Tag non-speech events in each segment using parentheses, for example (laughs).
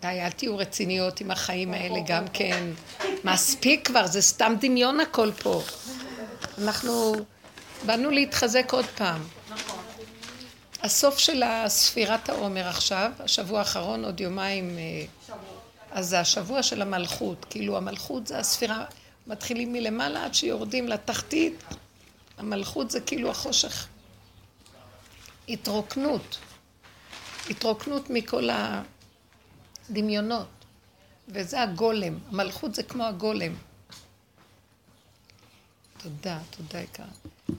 די, אל תהיו רציניות עם החיים האלה גם כן. מספיק כבר, זה סתם דמיון הכל פה. אנחנו באנו להתחזק עוד פעם. הסוף של ספירת העומר עכשיו, השבוע האחרון, עוד יומיים, אה, אז זה השבוע של המלכות. כאילו המלכות זה הספירה, מתחילים מלמעלה עד שיורדים לתחתית. המלכות זה כאילו החושך. התרוקנות. התרוקנות מכל הדמיונות. וזה הגולם. המלכות זה כמו הגולם. תודה, תודה יקר.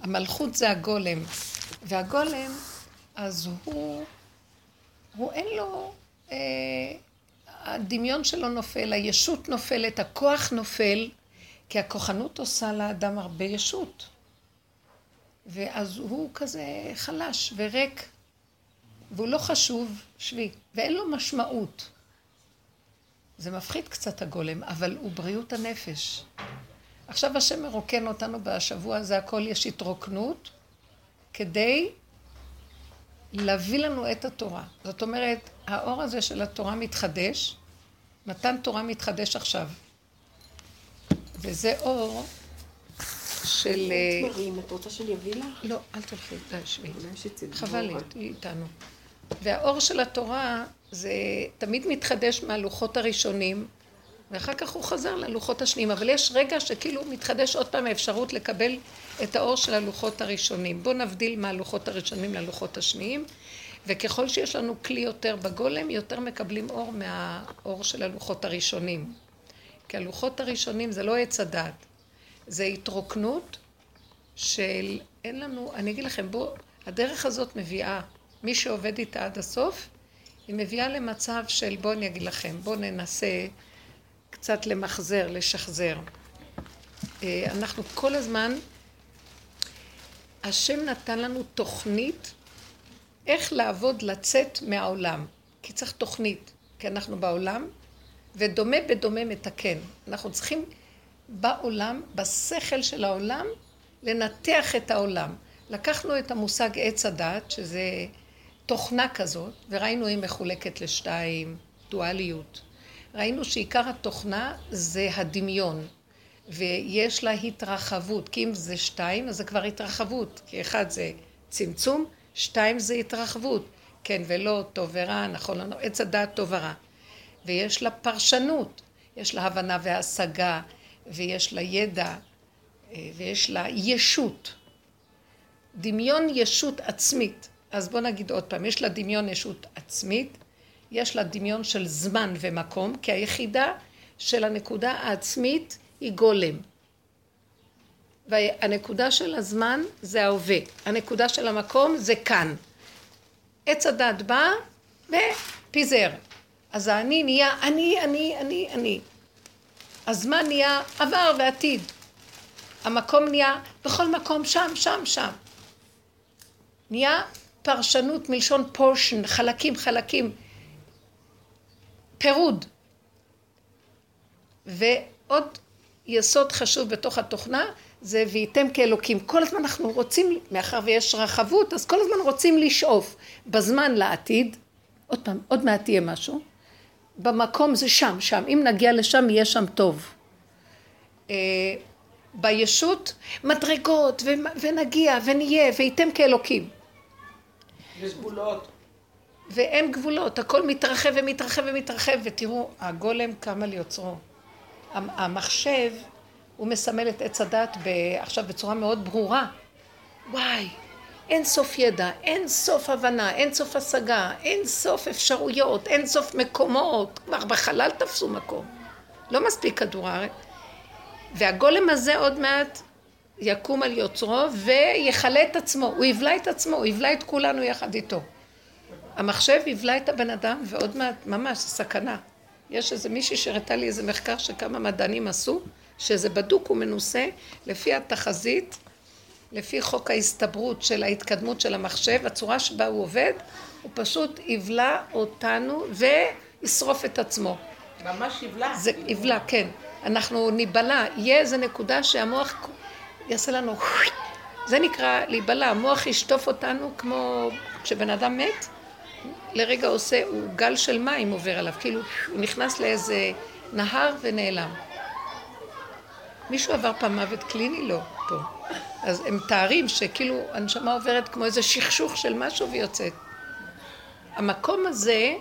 המלכות זה הגולם. והגולם, אז הוא, הוא אין לו, אה, הדמיון שלו נופל, הישות נופלת, הכוח נופל, כי הכוחנות עושה לאדם הרבה ישות. ואז הוא כזה חלש וריק, והוא לא חשוב, שבי, ואין לו משמעות. זה מפחיד קצת הגולם, אבל הוא בריאות הנפש. עכשיו השם מרוקן אותנו בשבוע הזה, הכל יש התרוקנות, כדי להביא לנו את התורה. זאת אומרת, האור הזה של התורה מתחדש, מתן תורה מתחדש עכשיו. וזה אור של... תמרים, את רוצה שאני אביא לך? לא, אל תלכי, די, שבי. חבל לי, היא איתנו. והאור של התורה זה תמיד מתחדש מהלוחות הראשונים, ואחר כך הוא חזר ללוחות השניים, אבל יש רגע שכאילו מתחדש עוד פעם האפשרות לקבל את האור של הלוחות הראשונים. בואו נבדיל מהלוחות הראשונים ללוחות השניים, וככל שיש לנו כלי יותר בגולם, יותר מקבלים אור מהאור של הלוחות הראשונים. כי הלוחות הראשונים זה לא עץ הדת, זה התרוקנות של אין לנו, אני אגיד לכם, בואו, הדרך הזאת מביאה, מי שעובד איתה עד הסוף, היא מביאה למצב של בואו אני אגיד לכם, בואו ננסה קצת למחזר, לשחזר. אה, אנחנו כל הזמן, השם נתן לנו תוכנית איך לעבוד, לצאת מהעולם. כי צריך תוכנית, כי אנחנו בעולם, ודומה בדומה מתקן. אנחנו צריכים בעולם, בשכל של העולם, לנתח את העולם. לקחנו את המושג עץ הדת, שזה תוכנה כזאת, וראינו היא מחולקת לשתיים, דואליות. ראינו שעיקר התוכנה זה הדמיון, ויש לה התרחבות, כי אם זה שתיים, אז זה כבר התרחבות, כי אחד זה צמצום, שתיים זה התרחבות, כן ולא, טוב ורע, נכון לנו, עץ הדעת טוב ורע. ויש לה פרשנות, יש לה הבנה והשגה, ויש לה ידע, אה, ויש לה ישות. דמיון ישות עצמית. אז בוא נגיד עוד פעם, יש לה דמיון ישות עצמית, יש לה דמיון של זמן ומקום, כי היחידה של הנקודה העצמית היא גולם. והנקודה של הזמן זה ההווה, הנקודה של המקום זה כאן. עץ הדת בא ופיזר. אז האני נהיה אני, אני, אני, אני. הזמן נהיה עבר ועתיד. המקום נהיה בכל מקום שם, שם, שם. נהיה פרשנות מלשון פורשן, חלקים, חלקים. פירוד. ועוד יסוד חשוב בתוך התוכנה זה וייתם כאלוקים. כל הזמן אנחנו רוצים, מאחר ויש רחבות, אז כל הזמן רוצים לשאוף בזמן לעתיד, עוד פעם, עוד מעט יהיה משהו, במקום זה שם, שם, אם נגיע לשם יהיה שם טוב. אה, בישות מדרגות ונגיע ונהיה וייתם כאלוקים. יש גבולות. ואין גבולות, הכל מתרחב ומתרחב ומתרחב, ותראו, הגולם קם על יוצרו. המחשב, הוא מסמל את עץ הדת עכשיו בצורה מאוד ברורה. וואי, אין סוף ידע, אין סוף הבנה, אין סוף השגה, אין סוף אפשרויות, אין סוף מקומות, כבר בחלל תפסו מקום. לא מספיק כדור הארץ. והגולם הזה עוד מעט יקום על יוצרו ויכלה את עצמו, הוא יבלע את עצמו, הוא יבלע את כולנו יחד איתו. המחשב יבלע את הבן אדם ועוד מעט, ממש, סכנה. יש איזה מישהי שהראתה לי איזה מחקר שכמה מדענים עשו, שזה בדוק ומנוסה לפי התחזית, לפי חוק ההסתברות של ההתקדמות של המחשב, הצורה שבה הוא עובד, הוא פשוט יבלע אותנו וישרוף את עצמו. ממש יבלע? זה יבלע, כן. אנחנו ניבלע, יהיה איזה נקודה שהמוח יעשה לנו... זה נקרא להיבלע, המוח ישטוף אותנו כמו כשבן אדם מת, לרגע עושה, הוא גל של מים עובר עליו, כאילו הוא נכנס לאיזה נהר ונעלם. מישהו עבר פעם מוות קליני? לא, פה. אז הם מתארים שכאילו הנשמה עוברת כמו איזה שכשוך של משהו ויוצאת. המקום הזה,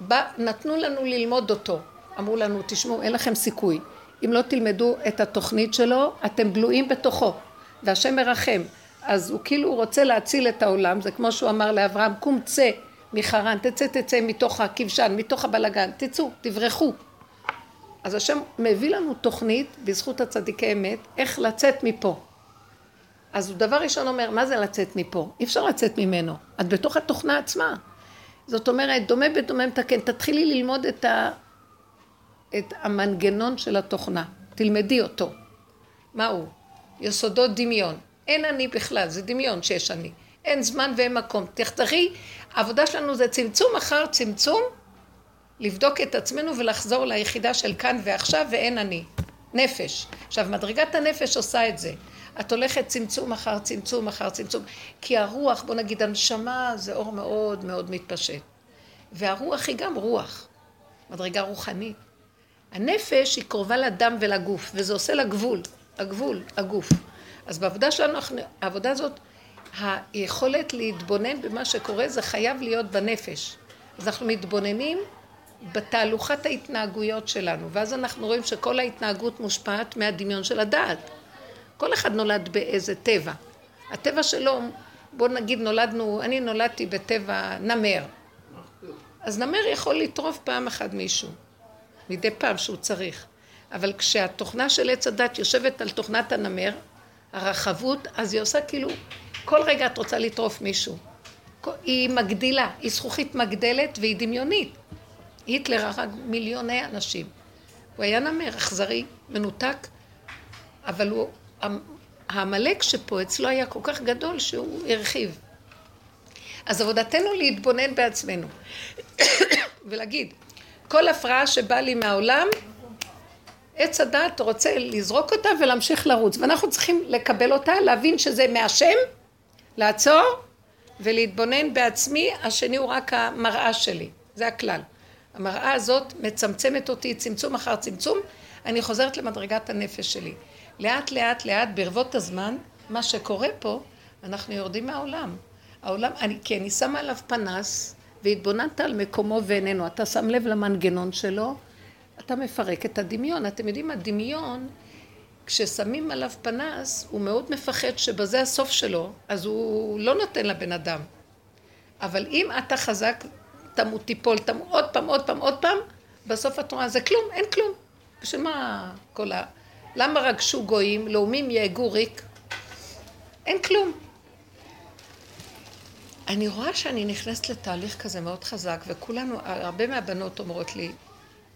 בא, נתנו לנו ללמוד אותו. אמרו לנו, תשמעו, אין לכם סיכוי. אם לא תלמדו את התוכנית שלו, אתם בלויים בתוכו. והשם מרחם. אז הוא כאילו רוצה להציל את העולם, זה כמו שהוא אמר לאברהם, קום צא מחרן, תצא תצא מתוך הכבשן, מתוך הבלגן, תצאו, תברחו. אז השם מביא לנו תוכנית, בזכות הצדיקי אמת, איך לצאת מפה. אז הוא דבר ראשון אומר, מה זה לצאת מפה? אי אפשר לצאת ממנו. את בתוך התוכנה עצמה. זאת אומרת, דומה בדומה מתקן. תתחילי ללמוד את, ה... את המנגנון של התוכנה. תלמדי אותו. מה הוא? יסודות דמיון. אין אני בכלל, זה דמיון שיש אני. אין זמן ואין מקום. תחתרי, העבודה שלנו זה צמצום אחר צמצום, לבדוק את עצמנו ולחזור ליחידה של כאן ועכשיו ואין אני. נפש. עכשיו, מדרגת הנפש עושה את זה. את הולכת צמצום אחר צמצום אחר צמצום. כי הרוח, בוא נגיד, הנשמה זה אור מאוד מאוד מתפשט. והרוח היא גם רוח. מדרגה רוחנית. הנפש היא קרובה לדם ולגוף, וזה עושה לה גבול. הגבול, הגוף. אז בעבודה שלנו, העבודה הזאת, היכולת להתבונן במה שקורה, זה חייב להיות בנפש. אז אנחנו מתבוננים בתהלוכת ההתנהגויות שלנו, ואז אנחנו רואים שכל ההתנהגות מושפעת מהדמיון של הדעת. כל אחד נולד באיזה טבע. הטבע שלו, בוא נגיד נולדנו, אני נולדתי בטבע נמר. אז נמר יכול לטרוף פעם אחת מישהו, מדי פעם שהוא צריך. אבל כשהתוכנה של עץ הדת יושבת על תוכנת הנמר, הרחבות, אז היא עושה כאילו, כל רגע את רוצה לטרוף מישהו. היא מגדילה, היא זכוכית מגדלת והיא דמיונית. היטלר הרג מיליוני אנשים. הוא היה נמר, אכזרי, מנותק, אבל הוא, העמלק שפה אצלו היה כל כך גדול שהוא הרחיב. אז עבודתנו להתבונן בעצמנו (coughs) ולהגיד, כל הפרעה שבאה לי מהעולם, עץ הדת רוצה לזרוק אותה ולהמשיך לרוץ, ואנחנו צריכים לקבל אותה, להבין שזה מהשם, לעצור ולהתבונן בעצמי, השני הוא רק המראה שלי, זה הכלל. המראה הזאת מצמצמת אותי צמצום אחר צמצום, אני חוזרת למדרגת הנפש שלי. לאט לאט לאט ברבות הזמן, מה שקורה פה, אנחנו יורדים מהעולם. העולם, אני, כי אני שמה עליו פנס והתבוננת על מקומו ואיננו, אתה שם לב למנגנון שלו, אתה מפרק את הדמיון. אתם יודעים, הדמיון, כששמים עליו פנס, הוא מאוד מפחד שבזה הסוף שלו, אז הוא לא נותן לבן אדם. אבל אם אתה חזק, תמות, תיפול, תמות, עוד פעם, עוד פעם, עוד פעם, בסוף את רואה, זה כלום, אין כלום. בשביל מה כל ה... למה רגשו גויים, לאומים יהגו ריק? אין כלום. אני רואה שאני נכנסת לתהליך כזה מאוד חזק, וכולנו, הרבה מהבנות אומרות לי,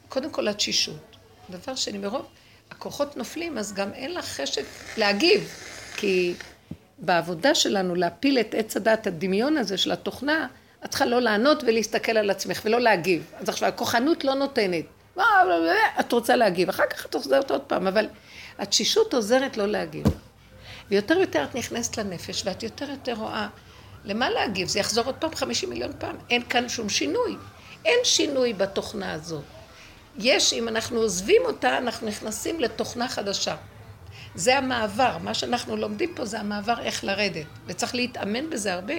קודם כל התשישות. דבר שני, מרוב הכוחות נופלים, אז גם אין לך חשק להגיב, כי בעבודה שלנו להפיל את עץ הדת, הדמיון הזה של התוכנה, את צריכה לא לענות ולהסתכל על עצמך ולא להגיב. אז עכשיו, הכוחנות לא נותנת. את רוצה להגיב, אחר כך את עוזרת עוד פעם, אבל התשישות עוזרת לא להגיב. ויותר ויותר את נכנסת לנפש, ואת יותר יותר רואה למה להגיב, זה יחזור עוד פעם חמישים מיליון פעם, אין כאן שום שינוי. אין שינוי בתוכנה הזאת. יש, אם אנחנו עוזבים אותה, אנחנו נכנסים לתוכנה חדשה. זה המעבר, מה שאנחנו לומדים פה זה המעבר איך לרדת, וצריך להתאמן בזה הרבה.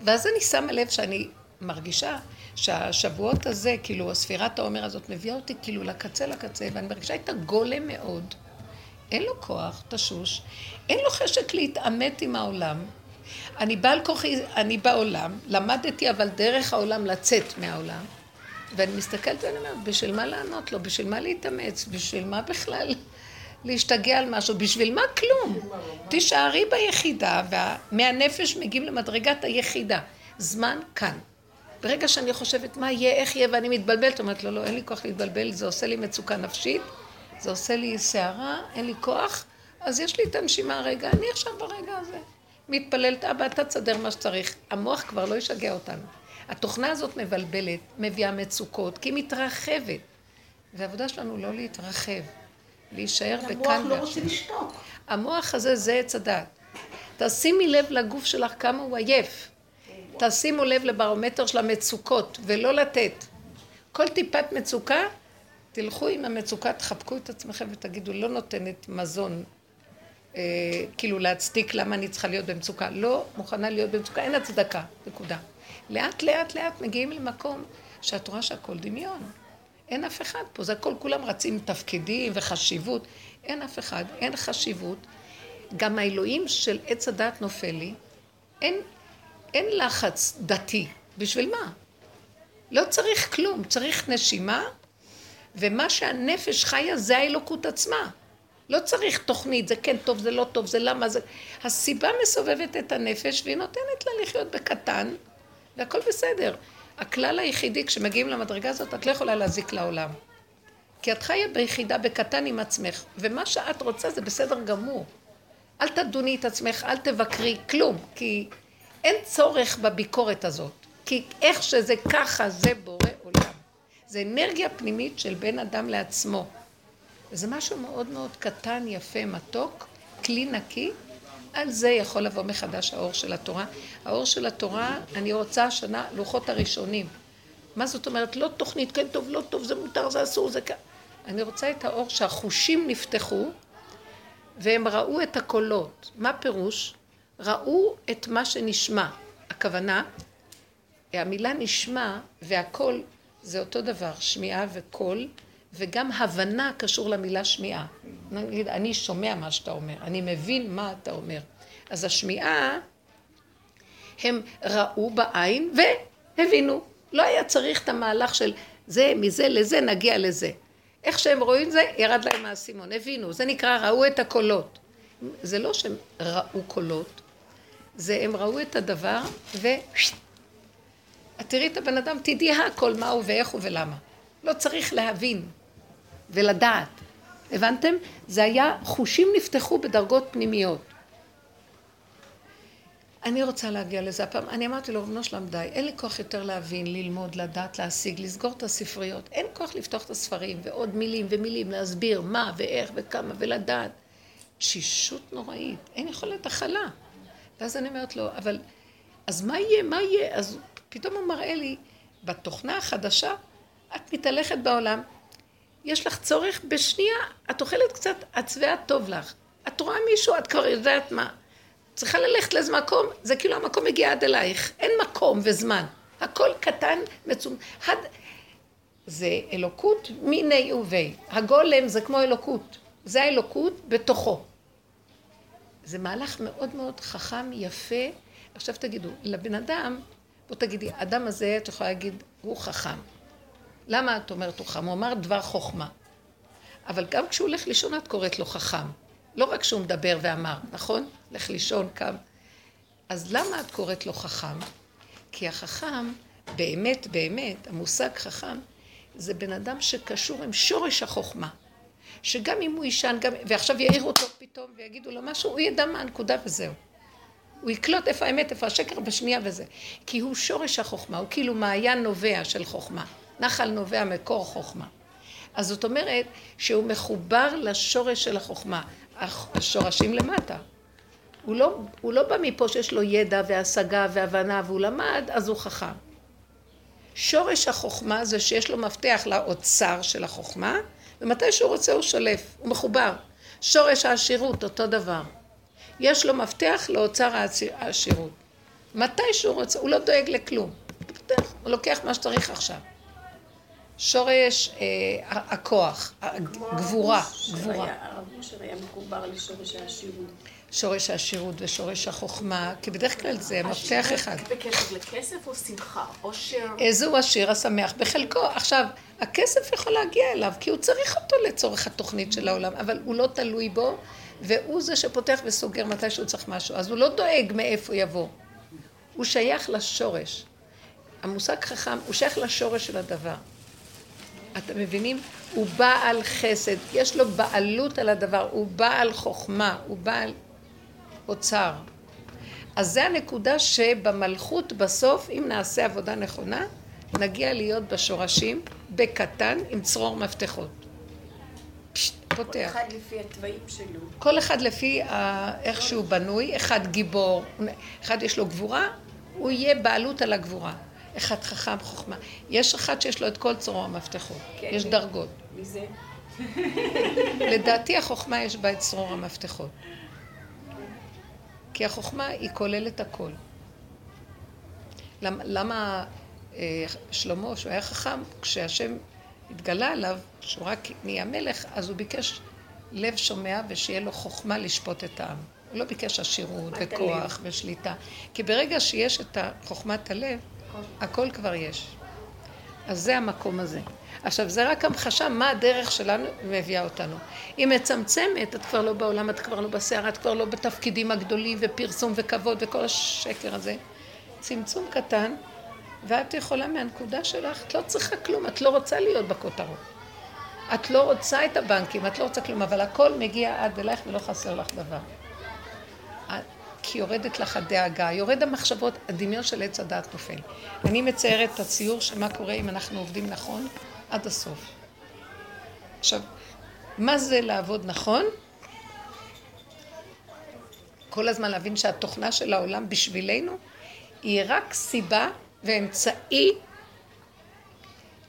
ואז אני שמה לב שאני מרגישה שהשבועות הזה, כאילו הספירת העומר הזאת מביאה אותי כאילו לקצה לקצה, ואני מרגישה את הגולם מאוד. אין לו כוח, תשוש, אין לו חשק להתעמת עם העולם. אני בעל כוחי, אני בעולם, למדתי אבל דרך העולם לצאת מהעולם. ואני מסתכלת ואני אומרת, בשביל מה לענות לו? בשביל מה להתאמץ? בשביל מה בכלל להשתגע על משהו? בשביל מה כלום? תישארי ביחידה, ומהנפש מגיעים למדרגת היחידה. זמן כאן. ברגע שאני חושבת מה יהיה, איך יהיה, ואני מתבלבלת, אומרת לו, לא, אין לי כוח להתבלבל, זה עושה לי מצוקה נפשית, זה עושה לי סערה, אין לי כוח, אז יש לי את הנשימה רגע, אני עכשיו ברגע הזה. מתפללת, אבא, אתה תסדר מה שצריך. המוח כבר לא ישגע אותנו. התוכנה הזאת מבלבלת, מביאה מצוקות, כי היא מתרחבת. והעבודה שלנו לא להתרחב, להישאר בכאן. המוח לא רוצה לשתוק. המוח הזה זה עץ הדת. תשימי לב לגוף שלך כמה הוא עייף. תשימו לב לברומטר של המצוקות, ולא לתת. כל טיפת מצוקה, תלכו עם המצוקה, תחבקו את עצמכם ותגידו, לא נותנת מזון, אה, כאילו להצדיק למה אני צריכה להיות במצוקה. לא מוכנה להיות במצוקה, אין הצדקה, נקודה. לאט לאט לאט מגיעים למקום שאת רואה שהכל דמיון. אין אף אחד פה, זה הכל, כולם רצים תפקידים וחשיבות. אין אף אחד, אין חשיבות. גם האלוהים של עץ הדת נופל לי, אין, אין לחץ דתי. בשביל מה? לא צריך כלום, צריך נשימה, ומה שהנפש חיה זה האלוקות עצמה. לא צריך תוכנית, זה כן טוב, זה לא טוב, זה למה, זה... הסיבה מסובבת את הנפש והיא נותנת לה לחיות בקטן, והכל בסדר. הכלל היחידי, כשמגיעים למדרגה הזאת, את לא יכולה להזיק לעולם. כי את חיה ביחידה בקטן עם עצמך, ומה שאת רוצה זה בסדר גמור. אל תדוני את עצמך, אל תבקרי, כלום, כי אין צורך בביקורת הזאת. כי איך שזה ככה, זה בורא עולם. זה אנרגיה פנימית של בן אדם לעצמו. וזה משהו מאוד מאוד קטן, יפה, מתוק, כלי נקי. על זה יכול לבוא מחדש האור של התורה. האור של התורה, אני רוצה השנה לוחות הראשונים. מה זאת אומרת? לא תוכנית, כן טוב, לא טוב, זה מותר, זה אסור, זה כ... אני רוצה את האור שהחושים נפתחו והם ראו את הקולות. מה פירוש? ראו את מה שנשמע. הכוונה, המילה נשמע והקול זה אותו דבר, שמיעה וקול, וגם הבנה קשור למילה שמיעה. נגיד, אני שומע מה שאתה אומר, אני מבין מה אתה אומר. אז השמיעה, הם ראו בעין והבינו. לא היה צריך את המהלך של זה, מזה לזה, נגיע לזה. איך שהם רואים זה, ירד להם האסימון, הבינו, זה נקרא ראו את הקולות. זה לא שהם ראו קולות, זה הם ראו את הדבר ו... את תראי את הבן אדם, תדעי הכל, מה הוא ואיך הוא ולמה. לא צריך להבין ולדעת. הבנתם? זה היה, חושים נפתחו בדרגות פנימיות. אני רוצה להגיע לזה הפעם. אני אמרתי לו, רבנו שלם, די, אין לי כוח יותר להבין, ללמוד, לדעת, להשיג, לסגור את הספריות. אין כוח לפתוח את הספרים, ועוד מילים ומילים, להסביר מה ואיך וכמה ולדעת. תשישות נוראית, אין יכולת הכלה. ואז אני אומרת לו, אבל, אז מה יהיה, מה יהיה? אז פתאום הוא מראה לי, בתוכנה החדשה, את מתהלכת בעולם, יש לך צורך בשנייה, את אוכלת קצת, את שבעה טוב לך. את רואה מישהו, את כבר יודעת מה. צריכה ללכת לאיזה מקום, זה כאילו המקום מגיע עד אלייך. אין מקום וזמן. הכל קטן, מצום... הד... זה אלוקות מיני ובי. הגולם זה כמו אלוקות. זה האלוקות בתוכו. זה מהלך מאוד מאוד חכם, יפה. עכשיו תגידו, לבן אדם, בוא תגידי, האדם הזה, את יכולה להגיד, הוא חכם. למה את אומרת הוא חכם? הוא אמר דבר חוכמה. אבל גם כשהוא הולך לישון את קוראת לו חכם. לא רק שהוא מדבר ואמר, נכון? לך לישון, קם. אז למה את קוראת לו חכם? כי החכם, באמת, באמת, המושג חכם, זה בן אדם שקשור עם שורש החוכמה. שגם אם הוא יישן, גם, ועכשיו יעירו אותו פתאום ויגידו לו משהו, הוא ידע מה הנקודה וזהו. הוא יקלוט איפה האמת, איפה השקר בשנייה וזה. כי הוא שורש החוכמה, הוא כאילו מעיין נובע של חוכמה. נחל נובע מקור חוכמה. אז זאת אומרת שהוא מחובר לשורש של החוכמה. השורשים למטה. הוא לא, הוא לא בא מפה שיש לו ידע והשגה והבנה והוא למד, אז הוא חכם. שורש החוכמה זה שיש לו מפתח לאוצר של החוכמה, ומתי שהוא רוצה הוא שולף, הוא מחובר. שורש העשירות, אותו דבר. יש לו מפתח לאוצר העשירות. מתי שהוא רוצה, הוא לא דואג לכלום. הוא לוקח מה שצריך עכשיו. שורש אה, הכוח, גבורה. הרב אושר היה מחובר לשורש העשירות. שורש העשירות ושורש החוכמה, כי בדרך כלל זה מפתח אחד. בקשר לכסף או שמחה? עושר? איזהו עשיר השמח בחלקו. עכשיו, הכסף יכול להגיע אליו, כי הוא צריך אותו לצורך התוכנית של העולם, אבל הוא לא תלוי בו, והוא זה שפותח וסוגר מתי שהוא צריך משהו. אז הוא לא דואג מאיפה יבוא. הוא שייך לשורש. המושג חכם, הוא שייך לשורש של הדבר. אתם מבינים? הוא בעל חסד, יש לו בעלות על הדבר, הוא בעל חוכמה, הוא בעל אוצר. אז זה הנקודה שבמלכות בסוף, אם נעשה עבודה נכונה, נגיע להיות בשורשים, בקטן, עם צרור מפתחות. פותח. כל אחד לפי התוואים שלו. כל אחד לפי איך שהוא בנוי, אחד גיבור, אחד יש לו גבורה, הוא יהיה בעלות על הגבורה. אחד חכם חוכמה. יש אחד שיש לו את כל צרור המפתחות. כן, יש דרגות. מי זה? לדעתי החוכמה יש בה את צרור המפתחות. כי החוכמה היא כוללת הכל. למה, למה אה, שלמה, שהוא היה חכם, כשהשם התגלה עליו, שהוא רק נהיה מלך, אז הוא ביקש לב שומע ושיהיה לו חוכמה לשפוט את העם. הוא לא ביקש עשירות וכוח ושליטה. כי ברגע שיש את חוכמת הלב, הכל כבר יש. אז זה המקום הזה. עכשיו, זה רק המחשה מה הדרך שלנו מביאה אותנו. היא מצמצמת, את כבר לא בעולם, את כבר לא בסערה, את כבר לא בתפקידים הגדולים ופרסום וכבוד וכל השקר הזה. צמצום קטן, ואת יכולה מהנקודה שלך, את לא צריכה כלום, את לא רוצה להיות בכותרות. את לא רוצה את הבנקים, את לא רוצה כלום, אבל הכל מגיע עד אלייך ולא חסר לך דבר. כי יורדת לך הדאגה, יורד המחשבות, הדמיון של עץ הדעת נופל. אני מציירת את הציור של מה קורה אם אנחנו עובדים נכון עד הסוף. עכשיו, מה זה לעבוד נכון? כל הזמן להבין שהתוכנה של העולם בשבילנו היא רק סיבה ואמצעי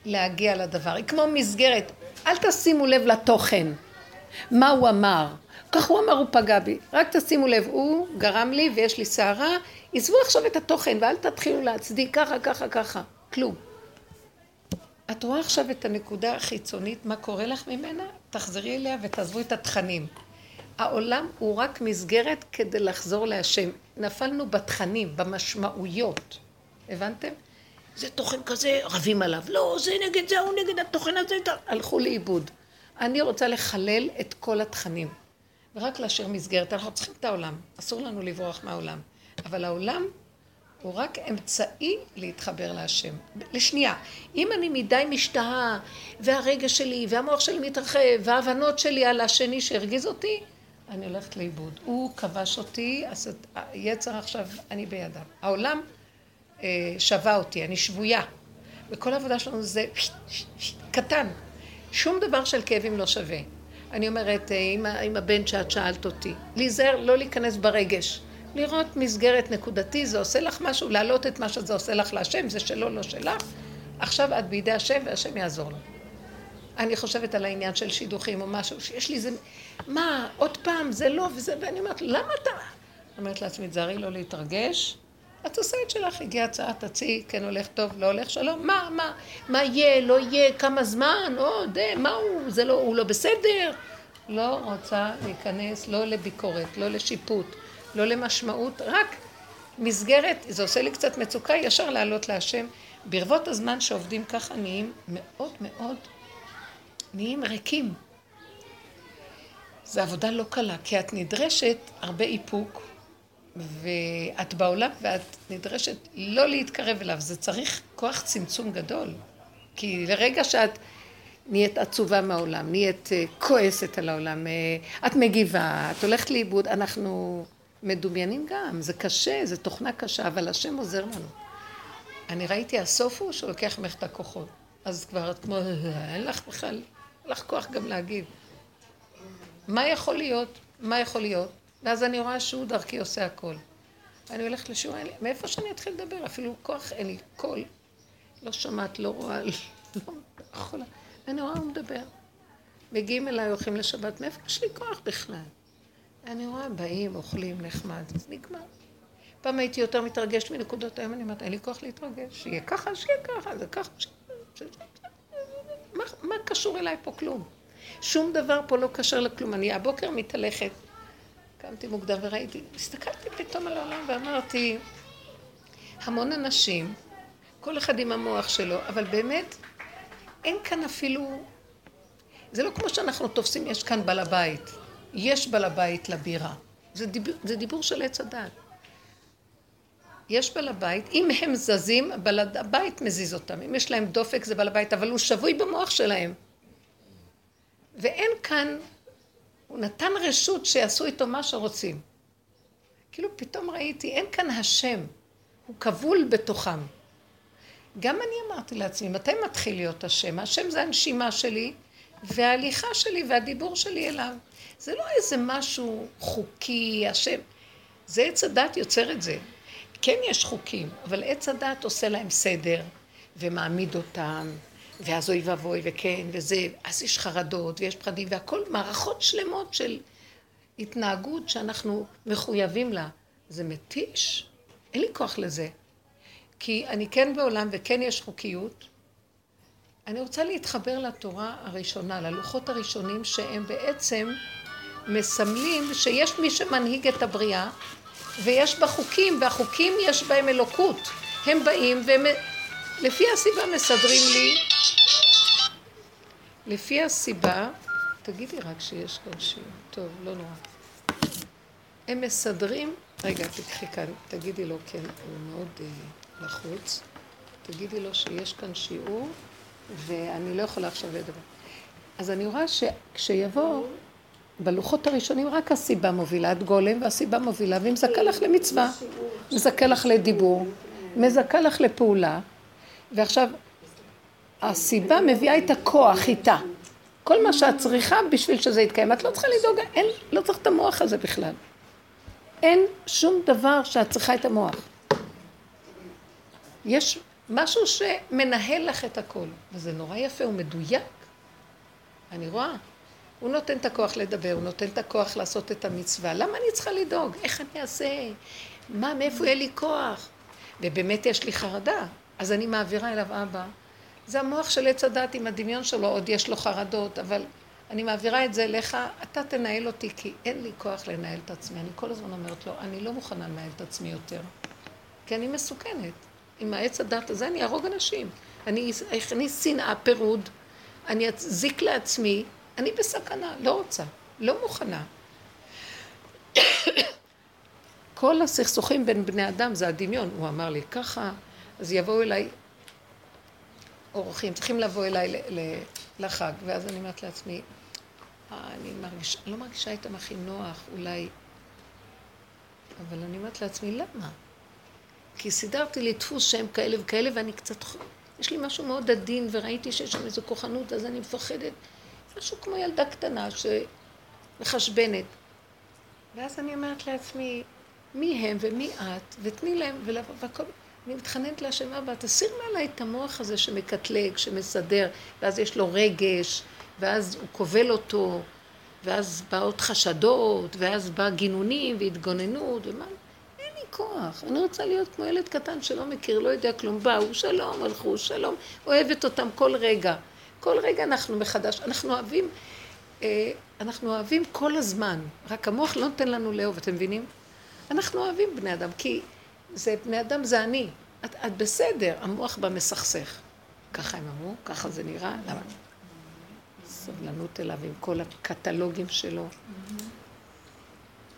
להגיע לדבר. היא כמו מסגרת. אל תשימו לב לתוכן, מה הוא אמר. כך הוא אמר, הוא פגע בי. רק תשימו לב, הוא גרם לי ויש לי סערה, עזבו עכשיו את התוכן ואל תתחילו להצדיק ככה, ככה, ככה. כלום. את רואה עכשיו את הנקודה החיצונית, מה קורה לך ממנה? תחזרי אליה ותעזבו את התכנים. העולם הוא רק מסגרת כדי לחזור להשם. נפלנו בתכנים, במשמעויות. הבנתם? זה תוכן כזה, רבים עליו. לא, זה נגד זה, הוא נגד התוכן הזה, הלכו לאיבוד. אני רוצה לחלל את כל התכנים. ורק להשאיר מסגרת. אנחנו צריכים את העולם. אסור לנו לברוח מהעולם. אבל העולם הוא רק אמצעי להתחבר להשם. לשנייה, אם אני מדי משתהה, והרגש שלי, והמוח שלי מתרחב, וההבנות שלי על השני שהרגיז אותי, אני הולכת לאיבוד. הוא כבש אותי, אז יצר עכשיו, אני בידיו. העולם אה, שווה אותי, אני שבויה. וכל העבודה שלנו זה קטן. שום דבר של כאבים לא שווה. אני אומרת, עם, אה, עם הבן שאת שאלת אותי, להיזהר, לא להיכנס ברגש. לראות מסגרת נקודתי, זה עושה לך משהו, להעלות את מה שזה עושה לך להשם, זה שלו, לא שלך. עכשיו את בידי השם והשם יעזור לך. אני חושבת על העניין של שידוכים או משהו, שיש לי איזה, מה, עוד פעם, זה לא, וזה, ואני אומרת, למה אתה... אומרת לעצמי, תזהרי לא להתרגש, את עושה את שלך, הגיעה הצעה, תציעי, כן הולך טוב, לא הולך שלום, מה, מה, מה יהיה, לא יהיה, כמה זמן, עוד, מה הוא, זה לא, הוא לא בסדר. לא רוצה להיכנס לא לביקורת, לא לשיפוט, לא למשמעות, רק מסגרת, זה עושה לי קצת מצוקה, ישר לעלות להשם. ברבות הזמן שעובדים ככה נהיים מאוד מאוד, נהיים ריקים. זו עבודה לא קלה, כי את נדרשת הרבה איפוק, ואת בעולם ואת נדרשת לא להתקרב אליו, זה צריך כוח צמצום גדול. כי לרגע שאת נהיית עצובה מהעולם, נהיית אה, כועסת על העולם, אה, את מגיבה, את הולכת לאיבוד, אנחנו מדומיינים גם, זה קשה, זה תוכנה קשה, אבל השם עוזר לנו. אני ראיתי, הסוף הוא שהוא לוקח ממך את הכוחות. אז כבר את כמו, אין לך בכלל, אין לך כוח גם להגיב. מה יכול להיות? מה יכול להיות? ואז אני רואה שהוא דרכי עושה הכל. אני הולכת לשיעור, מאיפה שאני אתחיל לדבר? אפילו כוח אין לי, קול. לא שומעת, לא רואה, לא יכולה. אני רואה הוא מדבר. מגיעים אליי, הולכים לשבת, מאיפה יש לי כוח בכלל? אני רואה, באים, אוכלים, נחמד, אז נגמר. פעם הייתי יותר מתרגשת מנקודות, היום אני אומרת, אין לי כוח להתרגש, שיהיה ככה, שיהיה ככה, זה ככה, שיהיה... מה, מה קשור אליי פה כלום? שום דבר פה לא קשר לכלום. אני הבוקר מתהלכת, קמתי מוקדם וראיתי, הסתכלתי פתאום על העולם ואמרתי, המון אנשים, כל אחד עם המוח שלו, אבל באמת, אין כאן אפילו... זה לא כמו שאנחנו תופסים, יש כאן בעל הבית. יש בעל הבית לבירה. זה דיבור, זה דיבור של עץ הדת. יש בעל הבית, אם הם זזים, בעל הבית מזיז אותם. אם יש להם דופק זה בעל הבית, אבל הוא שבוי במוח שלהם. ואין כאן, הוא נתן רשות שיעשו איתו מה שרוצים. כאילו פתאום ראיתי, אין כאן השם, הוא כבול בתוכם. גם אני אמרתי לעצמי, מתי מתחיל להיות השם? השם זה הנשימה שלי, וההליכה שלי והדיבור שלי אליו. זה לא איזה משהו חוקי, השם. זה עץ הדת יוצר את זה. כן יש חוקים, אבל עץ הדת עושה להם סדר, ומעמיד אותם, ואז אוי ואבוי, וכן, וזה, אז יש חרדות, ויש פחדים, והכל מערכות שלמות של התנהגות שאנחנו מחויבים לה. זה מתיש, אין לי כוח לזה. כי אני כן בעולם וכן יש חוקיות. אני רוצה להתחבר לתורה הראשונה, ללוחות הראשונים שהם בעצם מסמלים שיש מי שמנהיג את הבריאה ויש בה חוקים, והחוקים יש בהם אלוקות. הם באים והם לפי הסיבה מסדרים לי, לפי הסיבה, תגידי רק שיש כאן שיעור, טוב, לא נורא. הם מסדרים, רגע, תקחי כאן, תגידי לו, כן, הוא מאוד uh, לחוץ, תגידי לו שיש כאן שיעור ואני לא יכולה עכשיו לדבר. אז אני רואה שכשיבוא, בלוחות הראשונים רק הסיבה מובילה את גולם והסיבה מובילה, והיא מזכה לך למצווה, מזכה לך לדיבור, מזכה לך לפעולה, ועכשיו הסיבה מביאה את הכוח איתה. כל מה שאת צריכה בשביל שזה יתקיים. את לא צריכה לדאוג, אין, לא צריך את המוח הזה בכלל. אין שום דבר שאת צריכה את המוח. יש משהו שמנהל לך את הכל, וזה נורא יפה, הוא מדויק. אני רואה. הוא נותן את הכוח לדבר, הוא נותן את הכוח לעשות את המצווה. למה אני צריכה לדאוג? איך אני אעשה? מה, מאיפה יהיה לי כוח? ובאמת יש לי חרדה, אז אני מעבירה אליו אבא. זה המוח של עץ הדת עם הדמיון שלו, עוד יש לו חרדות, אבל אני מעבירה את זה אליך, אתה תנהל אותי, כי אין לי כוח לנהל את עצמי. אני כל הזמן אומרת לו, אני לא מוכנה לנהל את עצמי יותר, כי אני מסוכנת. עם העץ הדת הזה אני אהרוג אנשים. אני אכניס שנאה, פירוד, אני אזיק לעצמי, אני בסכנה, לא רוצה, לא מוכנה. (coughs) כל הסכסוכים בין בני אדם זה הדמיון. הוא אמר לי ככה, אז יבואו אליי אורחים, צריכים לבוא אליי לחג, ואז אני אומרת לעצמי, אה, אני מרגיש, לא מרגישה איתם הכי נוח, אולי... אבל אני אומרת לעצמי, למה? כי סידרתי לי דפוס שהם כאלה וכאלה, ואני קצת... יש לי משהו מאוד עדין, וראיתי שיש שם איזו כוחנות, אז אני מפחדת. משהו כמו ילדה קטנה שמחשבנת. ואז אני אומרת לעצמי, מי הם ומי את, ותני להם, והכל... אני מתחננת להשם אבא, תסיר מעליי את המוח הזה שמקטלג, שמסדר, ואז יש לו רגש, ואז הוא כובל אותו, ואז באות חשדות, ואז בא גינונים והתגוננות, ומה... אין לי כוח. אני רוצה להיות כמו ילד קטן שלא מכיר, לא יודע כלום. באו, שלום, הלכו, שלום. אוהבת אותם כל רגע. כל רגע אנחנו מחדש. אנחנו אוהבים, אה, אנחנו אוהבים כל הזמן. רק המוח לא נותן לנו לאהוב, אתם מבינים? אנחנו אוהבים בני אדם, כי זה בני אדם, זה אני. את, את בסדר, המוח בה מסכסך. ככה הם אמרו, ככה זה נראה, למה? סבלנות אליו עם כל הקטלוגים שלו.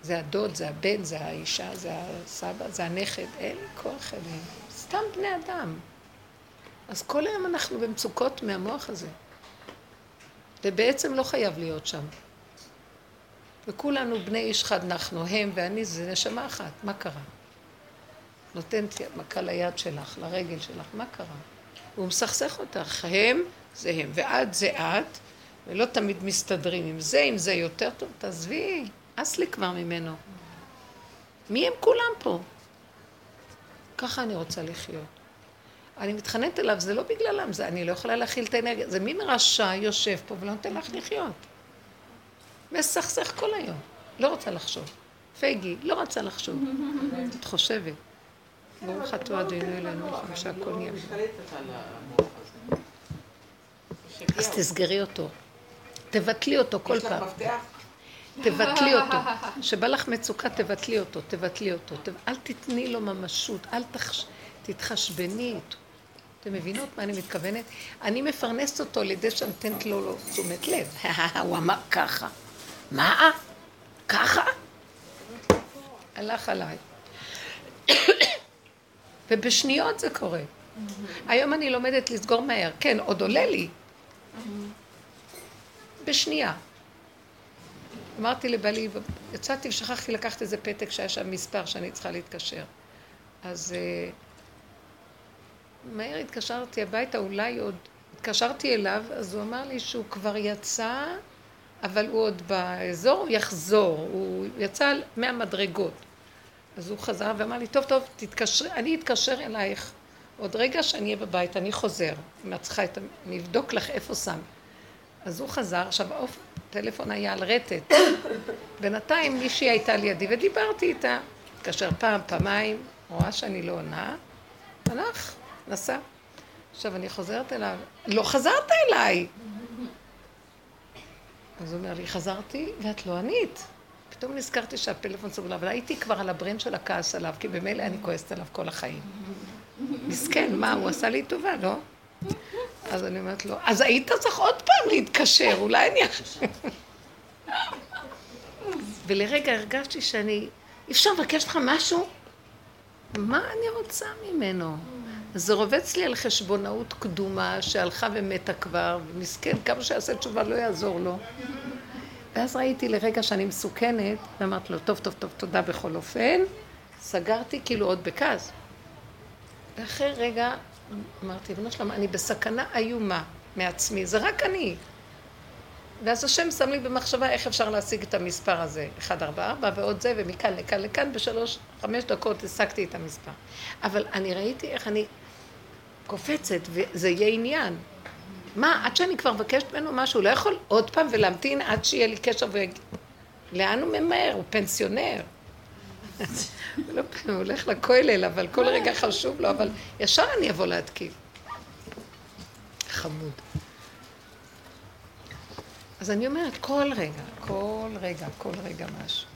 זה הדוד, זה הבן, זה האישה, זה הסבא, זה הנכד, אין לי כוח אליהם. סתם בני אדם. אז כל היום אנחנו במצוקות מהמוח הזה. ובעצם לא חייב להיות שם. וכולנו בני איש חד נחנו, הם ואני זה נשמה אחת, מה קרה? נותנת מכה ליד שלך, לרגל שלך, מה קרה? הוא מסכסך אותך, הם זה הם, ואת זה את, ולא תמיד מסתדרים עם זה, עם זה יותר טוב, תעזבי, אס לי כבר ממנו. מי הם כולם פה? ככה אני רוצה לחיות. אני מתחננת אליו, זה לא בגללם, זה אני לא יכולה להכיל את האנרגיה, זה מין רשע יושב פה ולא נותן לך לחיות. מסכסך כל היום, לא רוצה לחשוב. פייגי, לא רוצה לחשוב. את חושבת. ברוך אתה אדינו אלינו, שהכל נהיה. אז תסגרי אותו. תבטלי אותו כל פעם. תבטלי אותו. כשבא לך מצוקה, תבטלי אותו, תבטלי אותו. אל תתני לו ממשות, אל תתחשבני איתו. אתם מבינות מה אני מתכוונת? אני מפרנסת אותו על ידי שאני נותנת לו תשומת לב. (laughs) הוא אמר ככה. מה? ככה? הלך עליי. ובשניות זה קורה. היום אני לומדת לסגור מהר. כן, עוד עולה לי. בשנייה. אמרתי לבעלי, יצאתי ושכחתי לקחת איזה פתק שהיה שם מספר שאני צריכה להתקשר. אז uh, מהר התקשרתי הביתה, אולי עוד... התקשרתי אליו, אז הוא אמר לי שהוא כבר יצא, אבל הוא עוד באזור, הוא יחזור. הוא יצא מהמדרגות. אז הוא חזר ואמר לי, טוב, טוב, תתקשרי, אני אתקשר אלייך עוד רגע שאני אהיה בבית, אני חוזר. אם את צריכה את. אני אבדוק לך איפה שם. אז הוא חזר, עכשיו הטלפון היה על רטט. בינתיים מישהי הייתה לידי ודיברתי איתה. התקשר פעם, פעמיים, רואה שאני לא עונה, הלך, נסע. עכשיו אני חוזרת אליו, לא חזרת אליי! אז הוא אומר לי, חזרתי ואת לא ענית. פתאום נזכרתי שהפלאפון סגור, אבל הייתי כבר על הברן של הכעס עליו, כי במילא אני כועסת עליו כל החיים. מסכן, מה, הוא עשה לי טובה, לא? אז אני אומרת לו, אז היית צריך עוד פעם להתקשר, אולי אני... (laughs) ולרגע הרגשתי שאני, אפשר לבקש לך משהו? מה אני רוצה ממנו? זה רובץ לי על חשבונאות קדומה שהלכה ומתה כבר, ומסכן, כמה שיעשה תשובה לא יעזור לו. ואז ראיתי לרגע שאני מסוכנת, ואמרתי לו, טוב, טוב, טוב, תודה בכל אופן. סגרתי כאילו עוד בכעס. ואחרי רגע אמרתי, בנו שלמה, אני בסכנה איומה מעצמי, זה רק אני. ואז השם שם לי במחשבה איך אפשר להשיג את המספר הזה, 144 ועוד זה, ומכאן לכאן לכאן, בשלוש, חמש דקות השגתי את המספר. אבל אני ראיתי איך אני קופצת, וזה יהיה עניין. מה, עד שאני כבר מבקשת ממנו משהו, לא יכול עוד פעם ולהמתין עד שיהיה לי קשר ו... לאן הוא ממהר? הוא פנסיונר. לא, הוא הולך לכולל, אבל כל רגע חשוב לו, אבל ישר אני אבוא להתקיף. חמוד. אז אני אומרת, כל רגע, כל רגע, כל רגע משהו.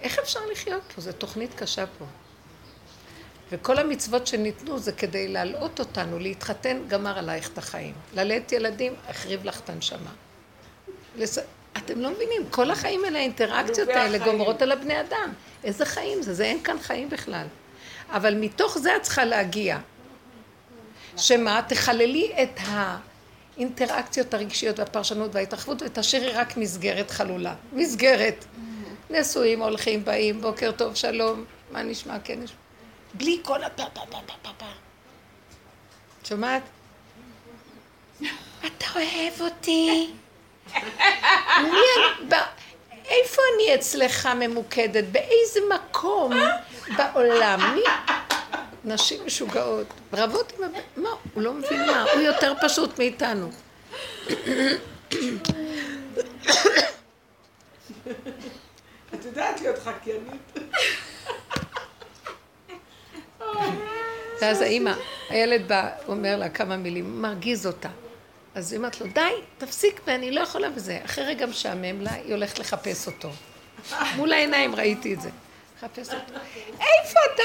איך אפשר לחיות פה? זו תוכנית קשה פה. וכל המצוות שניתנו זה כדי להלאות אותנו, להתחתן, גמר עלייך את החיים. ללדת ילדים, החריב לך את הנשמה. לס... אתם לא מבינים, כל החיים האלה, האינטראקציות האלה, גומרות על הבני אדם. איזה חיים זה? זה אין כאן חיים בכלל. אבל מתוך זה את צריכה להגיע. שמה? תחללי את האינטראקציות הרגשיות והפרשנות וההתרחבות ותשאירי רק מסגרת חלולה. מסגרת. נשואים, הולכים, באים, בוקר טוב, שלום, מה נשמע, כן נשמע. בלי כל הפה פה פה פה פה פה. שומעת? אתה אוהב אותי? איפה אני אצלך ממוקדת? באיזה מקום בעולם? מי? נשים משוגעות. רבות עם הבן... מה? הוא לא מבין מה. הוא יותר פשוט מאיתנו. את יודעת להיות חקיינית. ואז האימא, הילד בא, אומר לה כמה מילים, מרגיז אותה. אז היא אומרת לו, די, תפסיק, ואני לא יכולה בזה. אחרי רגע משעמם לה, היא הולכת לחפש אותו. מול העיניים ראיתי את זה. לחפש אותו. איפה אתה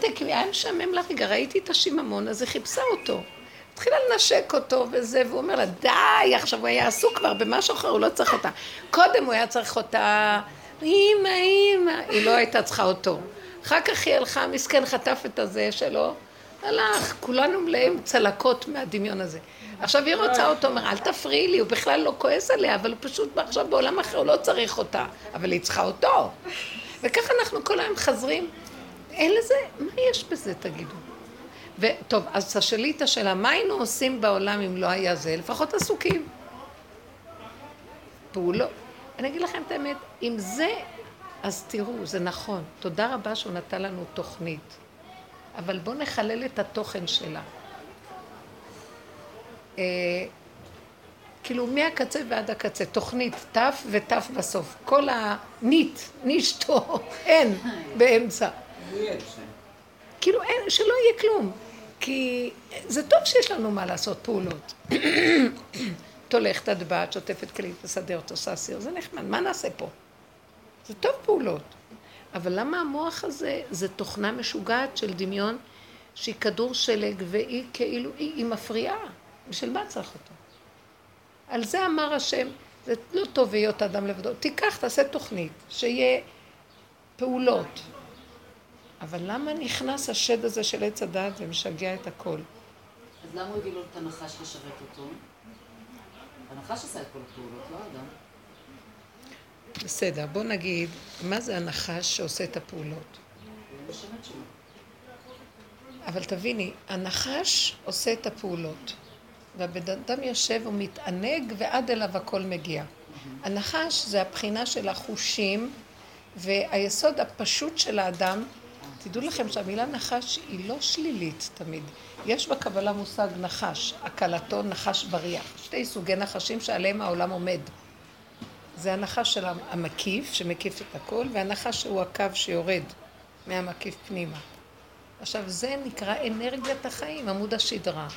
מותק? היה משעמם לה רגע, ראיתי את השיממון, אז היא חיפשה אותו. התחילה לנשק אותו וזה, והוא אומר לה, די, עכשיו הוא היה עסוק כבר במשהו אחר, הוא לא צריך אותה. קודם הוא היה צריך אותה, אימא, אימא, היא לא הייתה צריכה אותו. אחר כך היא הלכה, מסכן, חטף את הזה שלו, הלך, כולנו מלאים צלקות מהדמיון הזה. עכשיו היא רוצה אותו, אומר, אל תפריעי לי, הוא בכלל לא כועס עליה, אבל הוא פשוט עכשיו בעולם אחר, הוא לא צריך אותה, אבל היא צריכה אותו. וככה אנחנו כל היום חזרים. אין לזה, מה יש בזה, תגידו? וטוב, אז תשאלי את השאלה, מה היינו עושים בעולם אם לא היה זה? לפחות עסוקים. פעולות. אני אגיד לכם את האמת, אם זה אז תראו, זה נכון. תודה רבה שהוא נתן לנו תוכנית. אבל בואו נחלל את התוכן שלה. אה, כאילו מהקצה ועד הקצה, תוכנית ת' ות' בסוף. כל הנית, נישתו, (laughs) אין באמצע. כאילו אין, שלא יהיה כלום. כי זה טוב שיש לנו מה לעשות פעולות. (coughs) תולכת, את באת, שוטפת כלים, תסדרת, עושה סיר, זה נחמד, מה נעשה פה? זה טוב פעולות. אבל למה המוח הזה, זה תוכנה משוגעת של דמיון שהיא כדור שלג והיא כאילו, היא, היא מפריעה. בשביל מה צריך אותו? על זה אמר השם, זה לא טוב היות אדם לבדו. תיקח, תעשה תוכנית, שיהיה פעולות. אבל למה נכנס השד הזה של עץ הדעת ומשגע את הכל? אז למה הוא הביא לו את הנחש לשרת אותו? הנחש עשה את כל הפעולות, לא אדם. בסדר, בוא נגיד, מה זה הנחש שעושה את הפעולות? אבל תביני, הנחש עושה את הפעולות, והבן אדם יושב ומתענג ועד אליו הכל מגיע. הנחש זה הבחינה של החושים והיסוד הפשוט של האדם, תדעו לכם שהמילה נחש היא לא שלילית תמיד. יש בקבלה מושג נחש, הקלתו נחש בריח. שתי סוגי נחשים שעליהם העולם עומד. זה הנחש של המקיף, שמקיף את הכל, והנחש שהוא הקו שיורד מהמקיף פנימה. עכשיו, זה נקרא אנרגיית החיים, עמוד השדרה.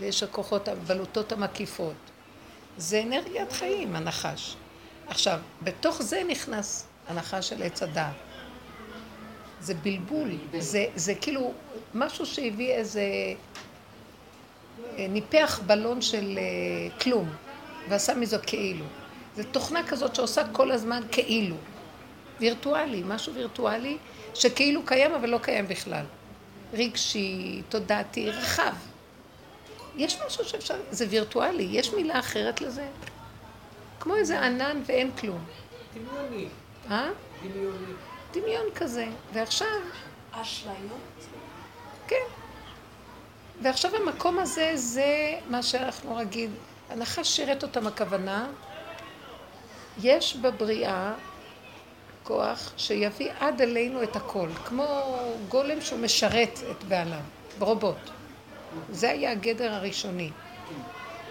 ויש הכוחות, הבלוטות המקיפות. זה אנרגיית חיים, הנחש. עכשיו, בתוך זה נכנס הנחש של עץ הדעת. זה בלבול, זה, זה כאילו משהו שהביא איזה... אה, ניפח בלון של אה, כלום, ועשה מזה כאילו. זו תוכנה כזאת שעושה כל הזמן כאילו. וירטואלי, משהו וירטואלי שכאילו קיים אבל לא קיים בכלל. רגשי, תודעתי, רחב. יש משהו שאפשר, זה וירטואלי, יש מילה אחרת לזה? כמו איזה ענן ואין כלום. דמיוני. אה? דמיוני. דמיון כזה. ועכשיו... אשליות? כן. ועכשיו המקום הזה, זה מה שאנחנו נגיד, הנחש שירת אותם הכוונה, יש בבריאה כוח שיביא עד אלינו את הכל, כמו גולם שהוא משרת את בעליו, רובוט. זה היה הגדר הראשוני.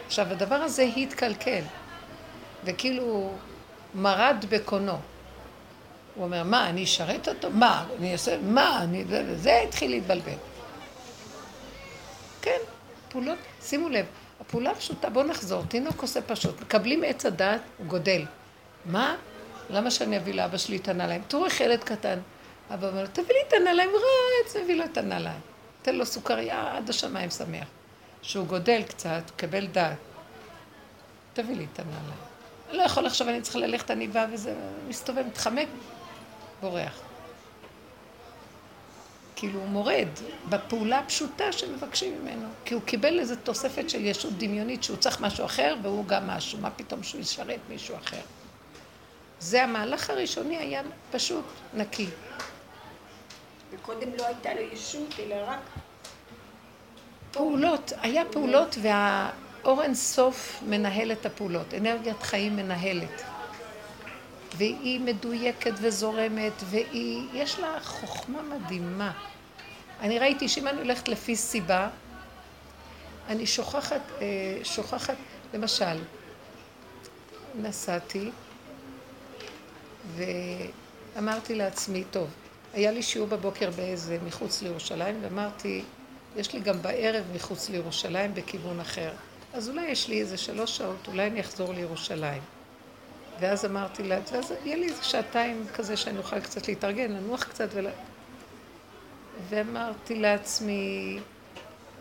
עכשיו, הדבר הזה התקלקל, וכאילו מרד בקונו. הוא אומר, מה, אני אשרת אותו? מה, אני אעשה, מה, אני... זה התחיל להתבלבל. כן, פעולות, שימו לב, הפעולה הפשוטה, בואו נחזור, תינוק עושה פשוט, מקבלים עץ הדעת, הוא גודל. מה? למה שאני אביא לאבא שלי את הנעליים? תראו איך ילד קטן. אבא אומר לו, תביא לי את הנעליים, רץ, מביא לו את הנעליים. תן לו סוכריה עד השמיים שמח. שהוא גודל קצת, קבל דעת. תביא לי את הנעליים. אני לא יכול עכשיו, אני צריכה ללכת, אני באה וזה, מסתובב, מתחמק, בורח. כאילו הוא מורד בפעולה הפשוטה שמבקשים ממנו. כי הוא קיבל איזו תוספת של ישות דמיונית שהוא צריך משהו אחר והוא גם משהו. מה פתאום שהוא ישרת מישהו אחר? זה המהלך הראשוני היה פשוט נקי. וקודם לא הייתה לו ישות, אלא רק... פעולות, היה פעולות והאור אין סוף מנהל את הפעולות, אנרגיית חיים מנהלת. והיא מדויקת וזורמת, והיא, יש לה חוכמה מדהימה. אני ראיתי שאם אני הולכת לפי סיבה, אני שוכחת, אה, שוכחת, למשל, נסעתי, ואמרתי לעצמי, טוב, היה לי שיעור בבוקר באיזה מחוץ לירושלים, ואמרתי, יש לי גם בערב מחוץ לירושלים בכיוון אחר. אז אולי יש לי איזה שלוש שעות, אולי אני אחזור לירושלים. ואז אמרתי לה, ואז יהיה לי איזה שעתיים כזה שאני אוכל קצת להתארגן, לנוח קצת ול... ואמרתי לעצמי,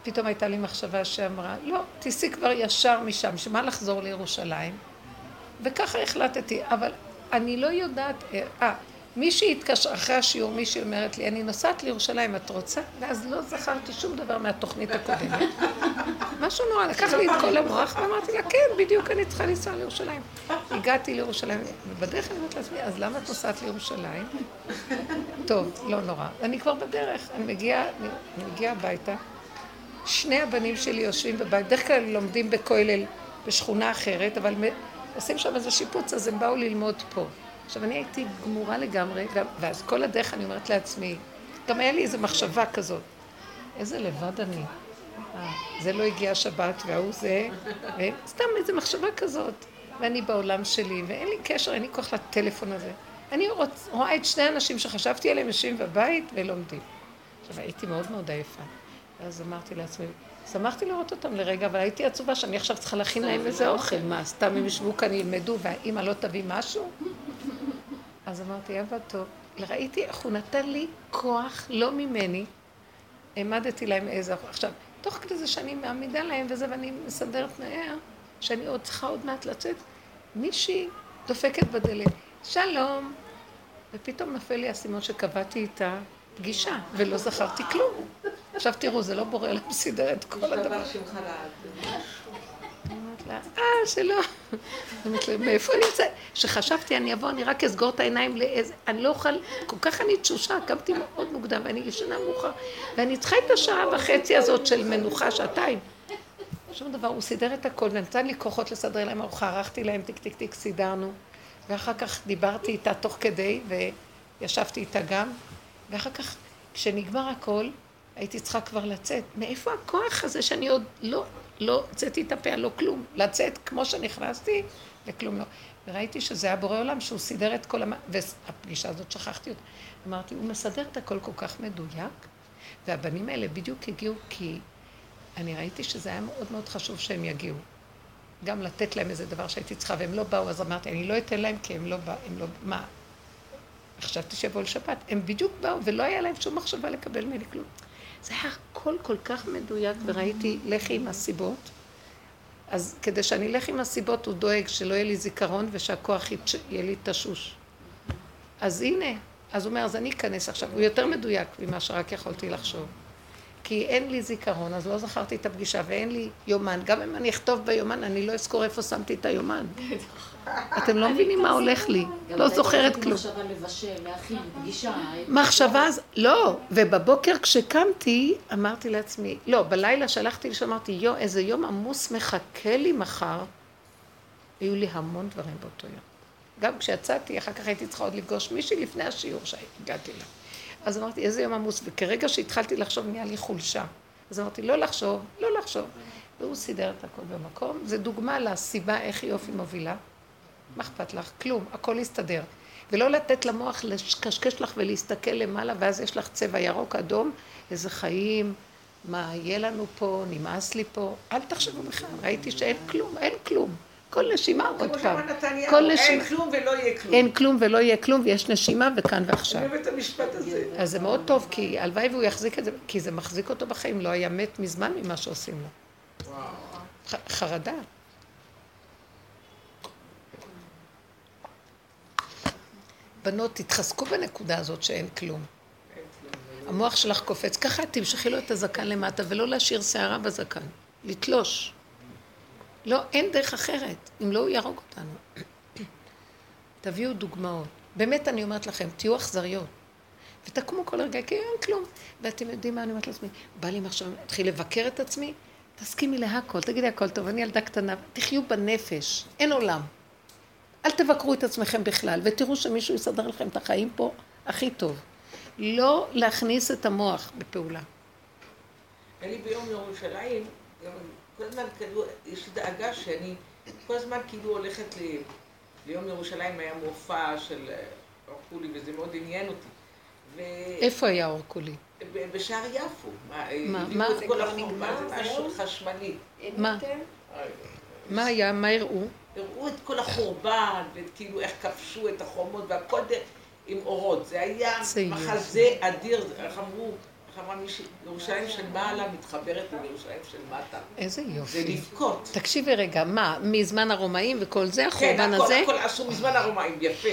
פתאום הייתה לי מחשבה שאמרה, לא, תיסעי כבר ישר משם, שמה לחזור לירושלים? וככה החלטתי, אבל אני לא יודעת, אה, מישהי התקשרה, אחרי השיעור מישהי אומרת לי, אני נוסעת לירושלים, את רוצה? ואז לא זכרתי שום דבר מהתוכנית הקודמת. (laughs) משהו נורא, לקח לי את כל המוח ואמרתי לה, כן, בדיוק אני צריכה לנסוע לירושלים. הגעתי לירושלים, ובדרך אני אומרת לעצמי, אז למה את נוסעת לירושלים? טוב, לא נורא. אני כבר בדרך, אני מגיעה, אני מגיעה הביתה, שני הבנים שלי יושבים בבית, בדרך כלל לומדים בכולל בשכונה אחרת, אבל עושים שם איזה שיפוץ, אז הם באו ללמוד פה. עכשיו, אני הייתי גמורה לגמרי, ואז כל הדרך אני אומרת לעצמי, גם היה לי איזו מחשבה כזאת, איזה לבד אני. אה, זה לא הגיע השבת וההוא זה, סתם איזו מחשבה כזאת. ואני בעולם שלי, ואין לי קשר, אין לי כוח לטלפון הזה. אני רוצ, רואה את שני האנשים שחשבתי עליהם יושבים בבית ולומדים. עכשיו, הייתי מאוד מאוד עייפה. ואז אמרתי לעצמי, שמחתי לראות אותם לרגע, אבל הייתי עצובה שאני עכשיו צריכה להכין להם איזה אוכל. מה, סתם הם ישבו כאן, ילמדו, והאימא לא תביא משהו? אז אמרתי, אבא טוב. ראיתי איך הוא נתן לי כוח, לא ממני. העמדתי להם איזה... עכשיו, תוך כדי זה שאני מעמידה להם וזה, ואני מסדרת מהר, שאני עוד צריכה עוד מעט לצאת, מישהי דופקת בדלת, שלום. ופתאום נפל לי האסימון שקבעתי איתה פגישה, ולא זכרתי כלום. עכשיו תראו, זה לא בורא להם סידר את כל הדבר. לה, אה, שלא. אמרתי לה, מאיפה אני יוצאת? כשחשבתי אני אבוא, אני רק אסגור את העיניים לאיזה... אני לא אוכל... כל כך אני תשושה, קמתי מאוד מוקדם, ואני ישנה מאוחר, ואני צריכה את השעה וחצי הזאת של מנוחה, שעתיים. שום דבר, הוא סידר את הכל, ונתן לי כוחות לסדר להם ארוחה, ערכתי להם טיק טיק טיק, סידרנו. ואחר כך דיברתי איתה תוך כדי, וישבתי איתה גם, ואחר כך, כשנגמר הכל, הייתי צריכה כבר לצאת. מאיפה הכוח הזה שאני עוד לא, לא הוצאתי את הפה, לא כלום. לצאת כמו שנכנסתי, וכלום לא. וראיתי שזה היה בורא עולם, שהוא סידר את כל המ... והפגישה הזאת, שכחתי אותה. אמרתי, הוא מסדר את הכל כל כך מדויק, והבנים האלה בדיוק הגיעו כי אני ראיתי שזה היה מאוד מאוד חשוב שהם יגיעו. גם לתת להם איזה דבר שהייתי צריכה, והם לא באו, אז אמרתי, אני לא אתן להם כי הם לא באו, הם לא... מה? חשבתי שיבואו לשבת. הם בדיוק באו, ולא היה להם שום מחשבה לקבל ממני כלום. זה היה הכל כל כך מדויק, וראיתי, לכי עם הסיבות. אז כדי שאני אלך עם הסיבות, הוא דואג שלא יהיה לי זיכרון ושהכוח יהיה לי תשוש. אז הנה, אז הוא אומר, אז אני אכנס עכשיו. הוא יותר מדויק ממה שרק יכולתי לחשוב. כי אין לי זיכרון, אז לא זכרתי את הפגישה, ואין לי יומן. גם אם אני אכתוב ביומן, אני לא אזכור איפה שמתי את היומן. אתם לא מבינים מה הולך לי. לא זוכרת כלום. מחשבה לבשל, להכין, פגישה. מחשבה, לא. ובבוקר כשקמתי, אמרתי לעצמי, לא, בלילה שלחתי לי שאמרתי, יו, איזה יום עמוס מחכה לי מחר. היו לי המון דברים באותו יום. גם כשיצאתי, אחר כך הייתי צריכה עוד לפגוש מישהי לפני השיעור שהגעתי לה. אז אמרתי, איזה יום עמוס, וכרגע שהתחלתי לחשוב, נהיה לי חולשה. אז אמרתי, לא לחשוב, לא לחשוב. והוא סידר את הכל במקום. זה דוגמה לסיבה איך יופי מובילה. מה אכפת לך? כלום, הכל יסתדר. ולא לתת למוח לקשקש לך ולהסתכל למעלה, ואז יש לך צבע ירוק, אדום, איזה חיים, מה יהיה לנו פה, נמאס לי פה. אל תחשבו בכלל, ראיתי שאין כלום, אין כלום. כל נשימה עוד פעם. כל נשימה. אין כלום ולא יהיה כלום. אין כלום ולא יהיה כלום, ויש נשימה וכאן ועכשיו. אני אוהב את המשפט הזה. אז זה מאוד טוב, כי הלוואי והוא יחזיק את זה, כי זה מחזיק אותו בחיים, לא היה מת מזמן ממה שעושים לו. חרדה. בנות, תתחזקו בנקודה הזאת שאין כלום. המוח שלך קופץ. ככה תמשכי לו את הזקן למטה, ולא להשאיר שערה בזקן. לתלוש. לא, אין דרך אחרת. אם לא, הוא יהרוג אותנו. (clears throat) תביאו דוגמאות. באמת אני אומרת לכם, תהיו אכזריות. ותקומו כל רגע, כי אין כלום. ואתם יודעים מה אני אומרת לעצמי? בא לי עכשיו, להתחיל לבקר את עצמי, תסכימי להכל, תגידי הכל טוב, אני ילדה קטנה, תחיו בנפש, אין עולם. אל תבקרו את עצמכם בכלל, ותראו שמישהו יסדר לכם את החיים פה הכי טוב. לא להכניס את המוח בפעולה. אני ביום ירושלים, כל הזמן כאילו, יש דאגה שאני כל הזמן כאילו הולכת ל... ליום ירושלים היה מופע של אורקולי, וזה מאוד עניין אותי. ו... איפה היה אורקולי? בשער יפו. מה? מה? זה כבר נגמר? זה משהו חשמלי. מה? מה היה? מה הראו? הראו את כל החורבן, וכאילו איך כבשו את החומות, והכל עם אורות. זה היה מחזה אדיר, איך אמרו, איך אמרה מישהי, ירושלים של מעלה מתחברת עם ירושלים של מטה. איזה יופי. זה לבכות. תקשיבי רגע, מה, מזמן הרומאים וכל זה, החורבן הזה? כן, הכל עשו מזמן הרומאים, יפה.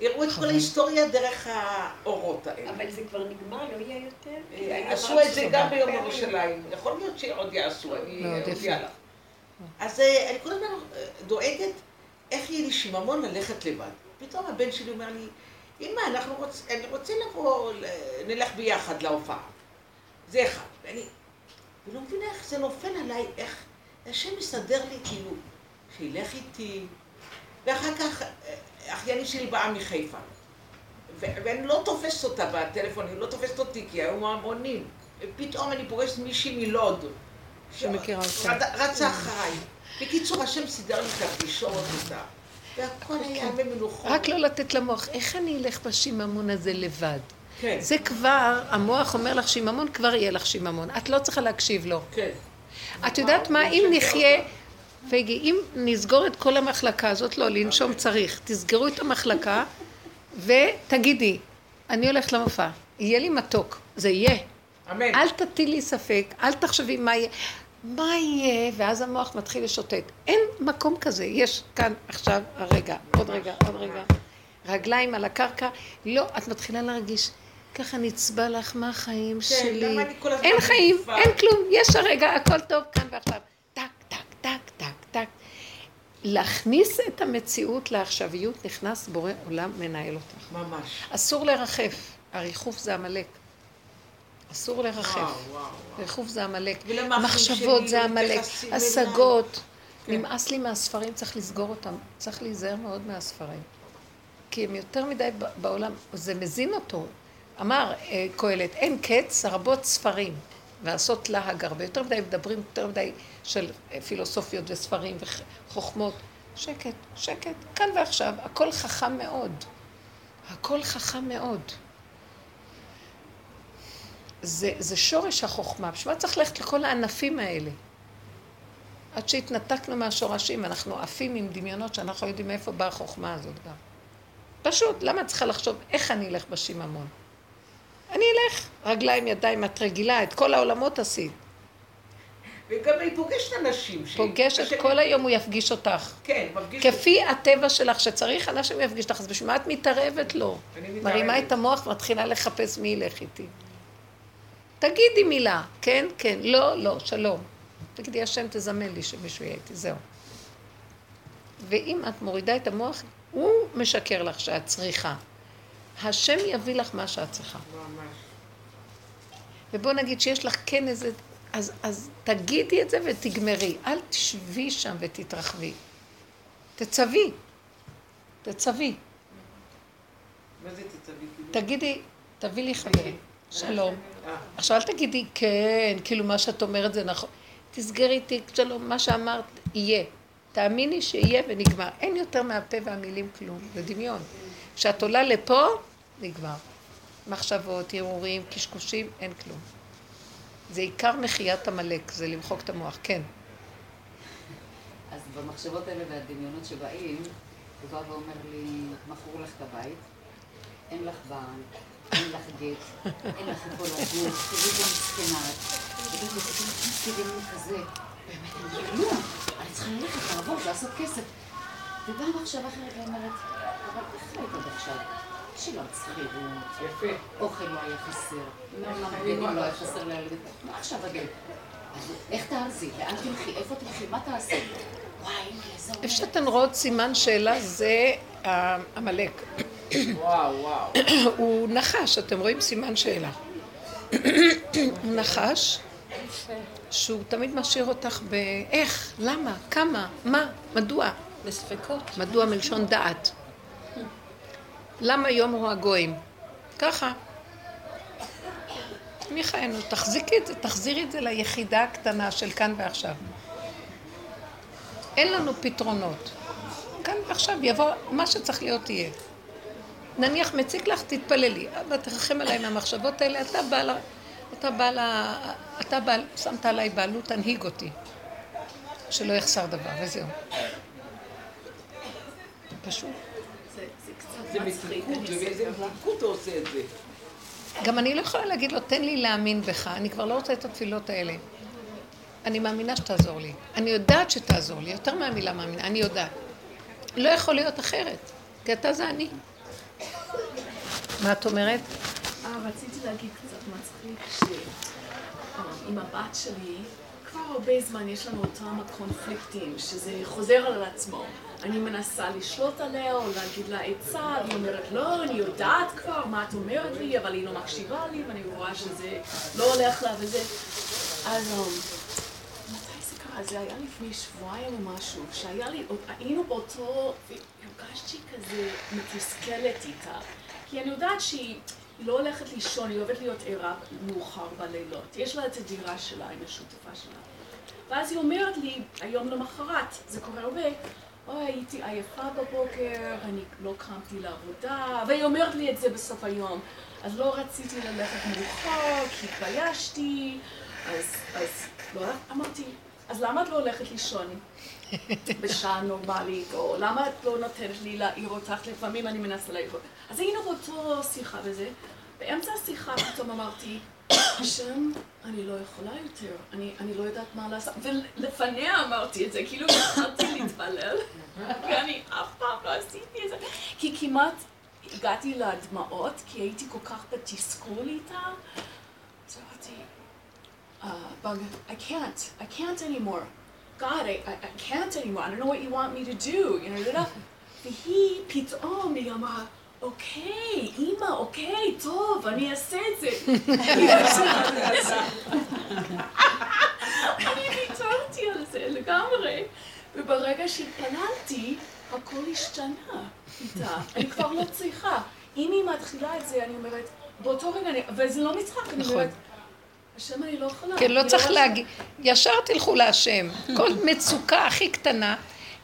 הראו את כל ההיסטוריה דרך האורות האלה. אבל זה כבר נגמר, לא יהיה יותר? אה, עשו את זה גם ביום ירושלים. יכול להיות שעוד יעשו, אני אודיע לך. אז אה, אני כל הזמן אה, דואגת איך יהיה לי שיממון ללכת לבד. פתאום הבן שלי אומר לי, אמא, רוצ... אני רוצה לבוא, נלך ביחד להופעה. זה אחד. ואני ולא מבינה איך זה נופל עליי, איך השם מסדר לי כאילו, שילך איתי. ואחר כך אחייני שלי באה מחיפה. ואני לא תופסת אותה בטלפון, היא לא תופסת אותי, כי היו המונים. ופתאום אני פוגשת מישהי מלוד. שמכירה אותה. רצה אחריי. בקיצור, השם סידר לי את הפגישות, את ה... והכל היה אוקיי. במנוחות. רק לא לתת למוח, איך אני אלך בשיממון הזה לבד? כן. זה כבר, המוח אומר לך שיממון, כבר יהיה לך שיממון. את לא צריכה להקשיב לו. כן. את יודעת מה, אם נחיה... פגי, אם נסגור את כל המחלקה הזאת, לא, לנשום צריך. תסגרו את המחלקה ותגידי, אני הולכת למופע, יהיה לי מתוק, זה יהיה. אמן. אל תטילי ספק, אל תחשבי מה יהיה. מה יהיה? ואז המוח מתחיל לשוטט. אין מקום כזה. יש כאן, עכשיו, הרגע, עוד רגע, עוד רגע. רגליים על הקרקע. לא, את מתחילה להרגיש, ככה נצבע לך מה החיים כן, שלי. גם אני כל הזמן אין חיים, נצבע. אין כלום, יש הרגע, הכל טוב כאן ועכשיו. טק, טק, טק, טק, טק. להכניס את המציאות לעכשוויות, נכנס בורא עולם, מנהל אותך. ממש. אסור לרחף, הריחוף זה עמלק. אסור לרחף. ריחוף זה עמלק. מחשבות זה עמלק. השגות. כן. נמאס לי מהספרים, צריך לסגור אותם. צריך להיזהר מאוד מהספרים. כי הם יותר מדי בעולם, זה מזין אותו. אמר אה, קהלת, אין קץ, רבות ספרים, ועשות להג הרבה. יותר מדי מדברים, יותר מדי של אה, פילוסופיות וספרים וחוכמות. שקט, שקט, כאן ועכשיו, הכל חכם מאוד. הכל חכם מאוד. זה, זה שורש החוכמה. בשביל מה צריך ללכת לכל הענפים האלה? עד שהתנתקנו מהשורשים, אנחנו עפים עם דמיונות שאנחנו יודעים מאיפה באה החוכמה הזאת גם. פשוט, למה את צריכה לחשוב איך אני אלך בשיממון? אני אלך, רגליים, ידיים, את רגילה, את כל העולמות עשית. וגם היא פוגשת אנשים. פוגשת, כל היום הוא יפגיש אותך. כן, מפגיש... כפי הטבע שלך, שצריך אנשים יפגיש אותך, אז בשביל מה את מתערבת לו? מרימה את המוח ומתחילה לחפש מי ילך איתי. תגידי מילה, כן, כן, לא, לא, שלום. תגידי, השם תזמן לי שמישהו יהיה איתי, זהו. ואם את מורידה את המוח, הוא משקר לך שאת צריכה. השם יביא לך מה שאת צריכה. ממש. ובוא נגיד שיש לך כן איזה... אז, אז תגידי את זה ותגמרי. אל תשבי שם ותתרחבי. תצווי. תצווי. מה זה תצווי? תגידי, תביא לי חבר. שלום. עכשיו אל תגידי כן, כאילו מה שאת אומרת זה נכון. תסגרי תיק, שלום, מה שאמרת יהיה. תאמיני שיהיה ונגמר. אין יותר מהפה והמילים כלום, זה דמיון. כשאת עולה לפה, נגמר. מחשבות, הרהורים, קשקושים, אין כלום. זה עיקר מחיית עמלק, זה למחוק את המוח, כן. אז במחשבות האלה והדמיונות שבאים, הוא בא ואומר לי, מכרו לך את הבית, אין לך בעל, אין לך גט, אין לך איפה לגור, תראי את. תגידי, תגידי, תגידי כזה. באמת, אני כלום, אני צריכה ללכת, לעבור, לעשות כסף. ובאה מחשבה אחרת ואומרת, אבל איך היית עד עכשיו? שילמת שכירות, יפה. אוכל לא היה חסר, בגדים לא היה חסר לילדים. מה עכשיו הגט? איך תעזי? לאן תלכי? איפה תלכי? מה תעשי? איפה שאתן רואות סימן שאלה זה עמלק. וואו, וואו. (coughs) הוא נחש, אתם רואים סימן שאלה. (coughs) הוא נחש שהוא תמיד משאיר אותך באיך, למה, כמה, מה, מדוע. בספקות. מדוע מלשון דעת. למה יום הוא הגויים? ככה. מי חיינו? תחזיקי את זה, תחזירי את זה ליחידה הקטנה של כאן ועכשיו. אין לנו פתרונות. כאן ועכשיו יבוא, מה שצריך להיות יהיה. נניח מציק לך, תתפללי. אבא, תרחם עליי מהמחשבות האלה, אתה בעל, אתה בעל, אתה בעל, שמת עליי בעלות, תנהיג אותי. שלא יחסר דבר, וזהו. פשוט. זה מתיקות, ובאיזה מתיקות הוא עושה את זה. גם אני לא יכולה להגיד לו, תן לי להאמין בך, אני כבר לא רוצה את התפילות האלה. אני מאמינה שתעזור לי. אני יודעת שתעזור לי, יותר מהמילה מאמינה, אני יודעת. לא יכול להיות אחרת, כי אתה זה אני. מה את אומרת? אה, רציתי להגיד קצת מצחיק, שעם הבת שלי, כבר הרבה זמן יש לנו אותם הקונפליקטים, שזה חוזר על עצמו. אני מנסה לשלוט עליה או להגיד לה עצה, והיא אומרת, לא, אני יודעת כבר מה את אומרת לי, אבל היא לא מקשיבה לי, ואני רואה שזה לא הולך לה וזה. אז מתי זה היה לפני שבועיים או משהו, שהיה לי, היינו באותו, והרגשתי כזה מתוסכלת איתה. כי אני יודעת שהיא לא הולכת לישון, היא אוהבת להיות ערה מאוחר בלילות. יש לה את הדירה שלה עם השותפה שלה. ואז היא אומרת לי, היום למחרת, זה קורה הרבה, אוי, הייתי עייפה בבוקר, אני לא קמתי לעבודה, והיא אומרת לי את זה בסוף היום. אז לא רציתי ללכת מאוחר, כי התביישתי, אז, אז לא, אמרתי, אז למה את לא הולכת לישון (laughs) בשעה נורמלית, או למה את לא נותנת לי להעיר אותך, לפעמים אני מנסה להעיר אותך. אז היינו באותו שיחה וזה, באמצע השיחה פתאום אמרתי, השם, אני לא יכולה יותר, אני, אני לא יודעת מה לעשות. ולפניה אמרתי את זה, כאילו התחלתי להתפלל, (laughs) ואני אף פעם לא עשיתי את זה. כי כמעט הגעתי לדמעות, כי הייתי כל כך בתסכול איתה. Uh, I can't, I can't anymore. God, I, I, I can't anymore. I don't know what you want me to do. You know, והיא פתאום, היא אמרה, אוקיי, אימא, אוקיי, טוב, אני אעשה את זה. אני ויתרתי על זה לגמרי. וברגע שהתפללתי, הכל השתנה איתה. אני כבר לא צריכה. אם היא מתחילה את זה, אני אומרת, באותו רגע, וזה לא מצחק, אני. אומרת, השם אני לא יכולה. כן, לא צריך לא להגיד, ישר תלכו להשם. כל מצוקה הכי קטנה,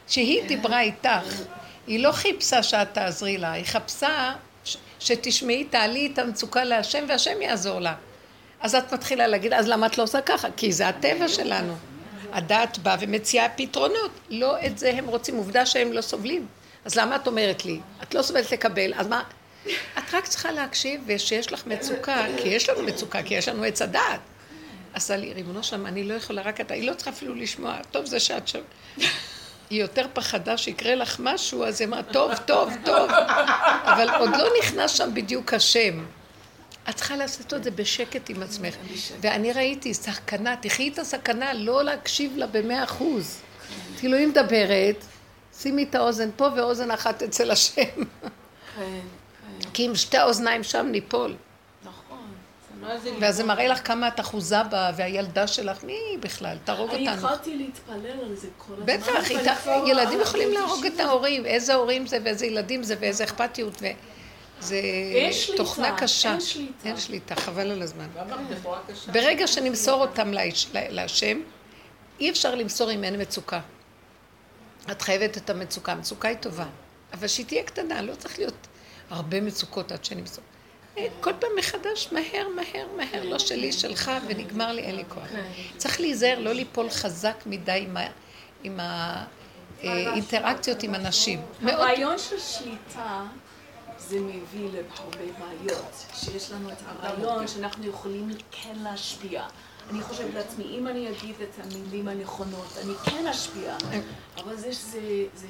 שהיא דיברה איתך, היא לא חיפשה שאת תעזרי לה, היא חפשה שתשמעי, תעלי את המצוקה להשם והשם יעזור לה. אז את מתחילה להגיד, אז למה את לא עושה ככה? כי זה הטבע שלנו. הדעת באה ומציעה פתרונות. לא את זה הם רוצים, עובדה שהם לא סובלים. אז למה את אומרת לי? את לא סובלת לקבל, אז מה? את רק צריכה להקשיב ושיש לך מצוקה, כי יש לנו מצוקה, כי יש לנו עץ הדעת. עשה לי, ריבונו שלם, אני לא יכולה רק אתה, היא לא צריכה אפילו לשמוע, טוב זה שאת שם. היא יותר פחדה שיקרה לך משהו, אז היא אמרה, טוב, טוב, טוב. אבל עוד לא נכנס שם בדיוק השם. את צריכה לעשות את זה בשקט עם עצמך. ואני ראיתי סכנה, תחי את הסכנה, לא להקשיב לה במאה אחוז. כאילו, היא מדברת, שימי את האוזן פה ואוזן אחת אצל השם. כן, כן. כי עם שתי האוזניים שם ניפול. ואז זה מראה לך כמה את אחוזה בה, והילדה שלך, מי בכלל? תהרוג אותנו. אני התחלתי להתפלל על זה כל הזמן. בטח, ילדים יכולים להרוג את ההורים, איזה הורים זה ואיזה ילדים זה ואיזה אכפתיות. זה תוכנה קשה. אין שליטה. אין שליטה, חבל על הזמן. ברגע שנמסור אותם להשם, אי אפשר למסור אם אין מצוקה. את חייבת את המצוקה, המצוקה היא טובה. אבל שהיא תהיה קטנה, לא צריך להיות הרבה מצוקות עד שנמסור. כל פעם מחדש, מהר, מהר, מהר, לא שלי, שלך, ונגמר לי, אין לי כוח. כן. צריך להיזהר, לא ליפול חזק מדי עם האינטראקציות עם אנשים. הרעיון של שליטה זה מביא להרבה בעיות, שיש לנו את הרעיון שאנחנו יכולים כן להשפיע. אני חושבת לעצמי, אם אני אגיד את המילים הנכונות, אני כן אשפיע, אבל זה... זה, זה...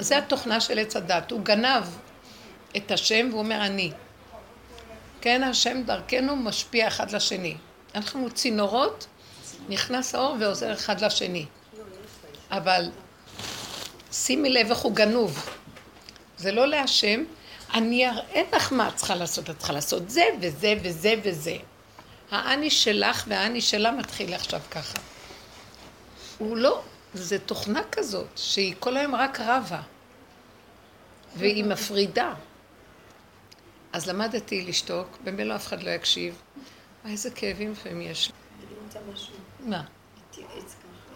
זה התוכנה של עץ הדת, הוא גנב את השם והוא אומר אני. כן, השם דרכנו משפיע אחד לשני. אנחנו צינורות, נכנס האור ועוזר אחד לשני. אבל שימי לב איך הוא גנוב. זה לא להשם, אני אראה לך מה את צריכה לעשות. את צריכה לעשות זה וזה וזה וזה. האני שלך והאני שלה מתחיל עכשיו ככה. הוא לא, זה תוכנה כזאת, שהיא כל היום רק רבה. והיא מפרידה. אז למדתי לשתוק, במילא אף אחד לא יקשיב. וואי, איזה כאבים לפעמים יש. אני רוצה משהו. מה? ככה.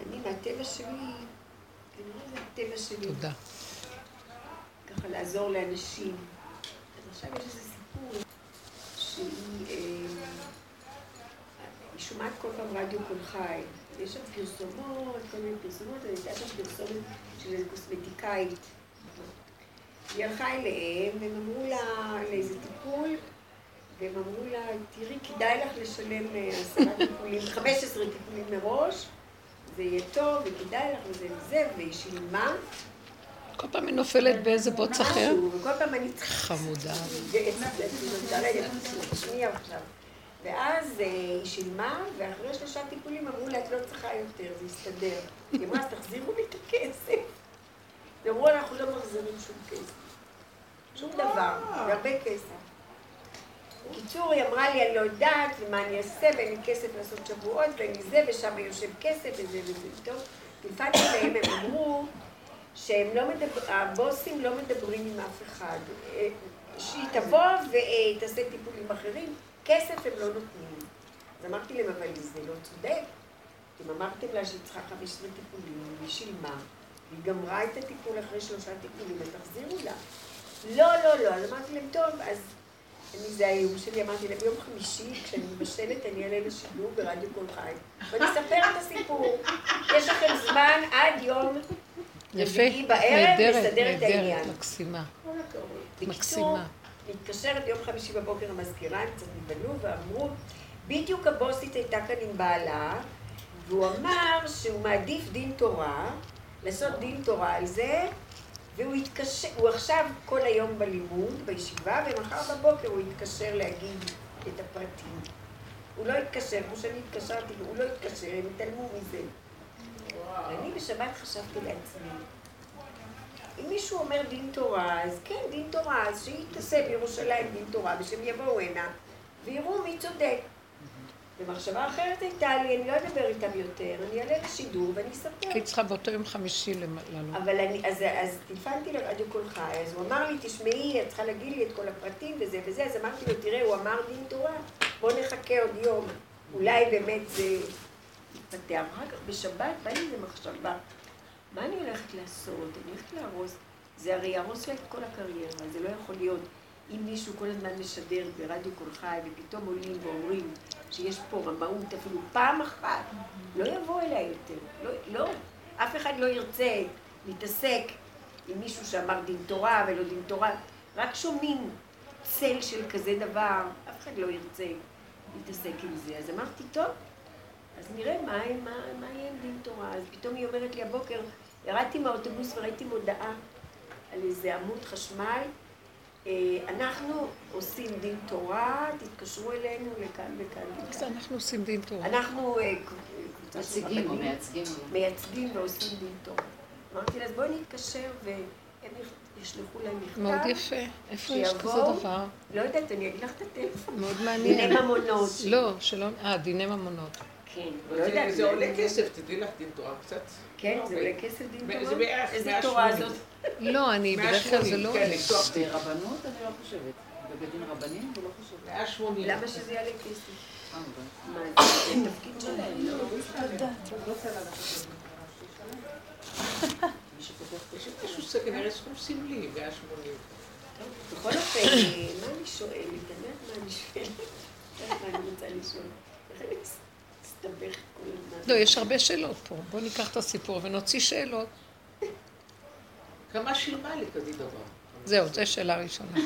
אני מהטבע שלי, כנראה זה הטבע שלי. תודה. ככה לעזור לאנשים. אז עכשיו יש איזה סיפור שהיא אה, שומעת כל פעם רדיו קול חי. יש שם פרסומות, כל מיני פרסומות, אני יודעת שם פרסומת של קוסמטיקאית. היא הלכה אליהם, והם אמרו לה לאיזה טיפול, והם אמרו לה, תראי, כדאי לך לשלם אה, עשרה טיפולים, חמש עשרה טיפולים מראש, זה יהיה טוב, וכדאי לך וזה וזה, והיא שילמה. כל פעם היא נופלת באיזה בוץ אחר. וכל פעם אני. חמודה. ואז אה, היא שילמה, ואחרי שלושה טיפולים אמרו לה, את לא צריכה יותר, זה יסתדר. היא אמרה, אז תחזירו לי את הכסף. ואמרו, אנחנו לא מחזירים שום כסף. שום דבר, זה הרבה כסף. בקיצור, היא אמרה לי, אני לא יודעת, ומה אני אעשה, ואין לי כסף לעשות שבועות, ואין לי זה, ושם יושב כסף, וזה וזה. טוב, טלפנתי להם, הם אמרו שהם לא מדברים, הבוסים לא מדברים עם אף אחד. אה, שהיא תבוא ותעשה טיפולים אחרים, כסף הם לא נותנים. אז אמרתי להם, אבל זה לא צודק. אתם אמרתם לה שהיא צריכה 15 טיפולים, היא שילמה. היא גמרה את הטיפול אחרי שלושה טיפולים, ותחזירו לה. לא, לא, לא. אז אמרתי להם, טוב, אז אני, זה האיום שלי, אמרתי להם, ביום חמישי, כשאני מבשלת, אני אעלה לשידור ברדיו קול חי, ואני אספר את הסיפור. יש לכם זמן עד יום רביעי בערב לסדר את העניין. נהדרת, מקסימה. מקסימה. מתקשרת יום חמישי בבוקר המזכירה, הם קצת נבהלו ואמרו, בדיוק הבוסית הייתה כאן עם בעלה, והוא אמר שהוא מעדיף דין תורה, לעשות דין תורה על זה, והוא התקשר, הוא עכשיו כל היום בלימוד, בישיבה, ומחר בבוקר הוא יתקשר להגיד את הפרטים. הוא לא התקשר, כמו שאני התקשרתי, הוא לא התקשר, הם התעלמו מזה. ואני בשבת חשבתי לעצמי, אם מישהו אומר דין תורה, אז כן, דין תורה, אז שהיא תעשה בירושלים דין תורה, ושהם יבואו הנה, ויראו מי צודק. ומחשבה אחרת הייתה לי, אני לא אדבר איתם יותר, אני אעלה לשידור ואני אספר. היית צריכה באותו יום חמישי לעלות. אבל אני, אז, אז טלפנתי לרדיו קול חי, אז הוא אמר לי, תשמעי, את צריכה להגיד לי את כל הפרטים וזה וזה, אז אמרתי לו, תראה, הוא אמר דין תורה, בוא נחכה עוד יום, אולי באמת זה יתפתח. אחר כך בשבת בא לי איזה מחשבה, מה אני הולכת לעשות? אני הולכת להרוס, זה הרי יהרוס לה את כל הקריירה, זה לא יכול להיות. אם מישהו כל הזמן משדר ברדיו קול חי, ופתאום עולים ואומרים שיש פה רמאות אפילו פעם אחת, לא יבוא אליה יותר. לא, לא, אף אחד לא ירצה להתעסק עם מישהו שאמר דין תורה ולא דין תורה. רק שומעים צל של כזה דבר, אף אחד לא ירצה להתעסק עם זה. אז אמרתי, טוב, אז נראה מה, מה, מה יהיה עם דין תורה. אז פתאום היא אומרת לי הבוקר, ירדתי מהאוטובוס וראיתי מודעה על איזה עמוד חשמל. אה, אנחנו עושים דין תורה, תתקשרו אלינו לכאן וכאן. אז אנחנו עושים דין תורה. אנחנו אה, מציגים או מייצגים. מייצגים ועושים דין תורה. אמרתי לה, אז בואי נתקשר והם ישלחו להם מכתב. מאוד יפה. איפה יש כזה דבר? לא יודעת, אני אגיד לך את הטלפון. מאוד מעניין. דיני ממונות. לא, שלא... אה, דיני ממונות. כן. זה עולה כסף, תדעי לך דין תורה קצת. כן, זה עולה כסף דין תורה? זה בערך 180. איזה תורה זאת? לא, אני בדרך כלל זה לא... כן, ברבנות אני לא חושבת. בבית חושבת. 180. למה שזה יעלה כסף? אה, מה, זה תפקיד שלהם? לא? יש איזשהו סקר, כנראה סכום סמלי, 180. בכל אופן, מה אני שואלת? אני יודעת מה אני שואלת? מה אני רוצה לשאול? כל הזמן? לא, יש הרבה שאלות פה. בואו ניקח את הסיפור ונוציא שאלות. כמה שילמה לי כזה דבר? זהו, זו שאלה ראשונה. (laughs)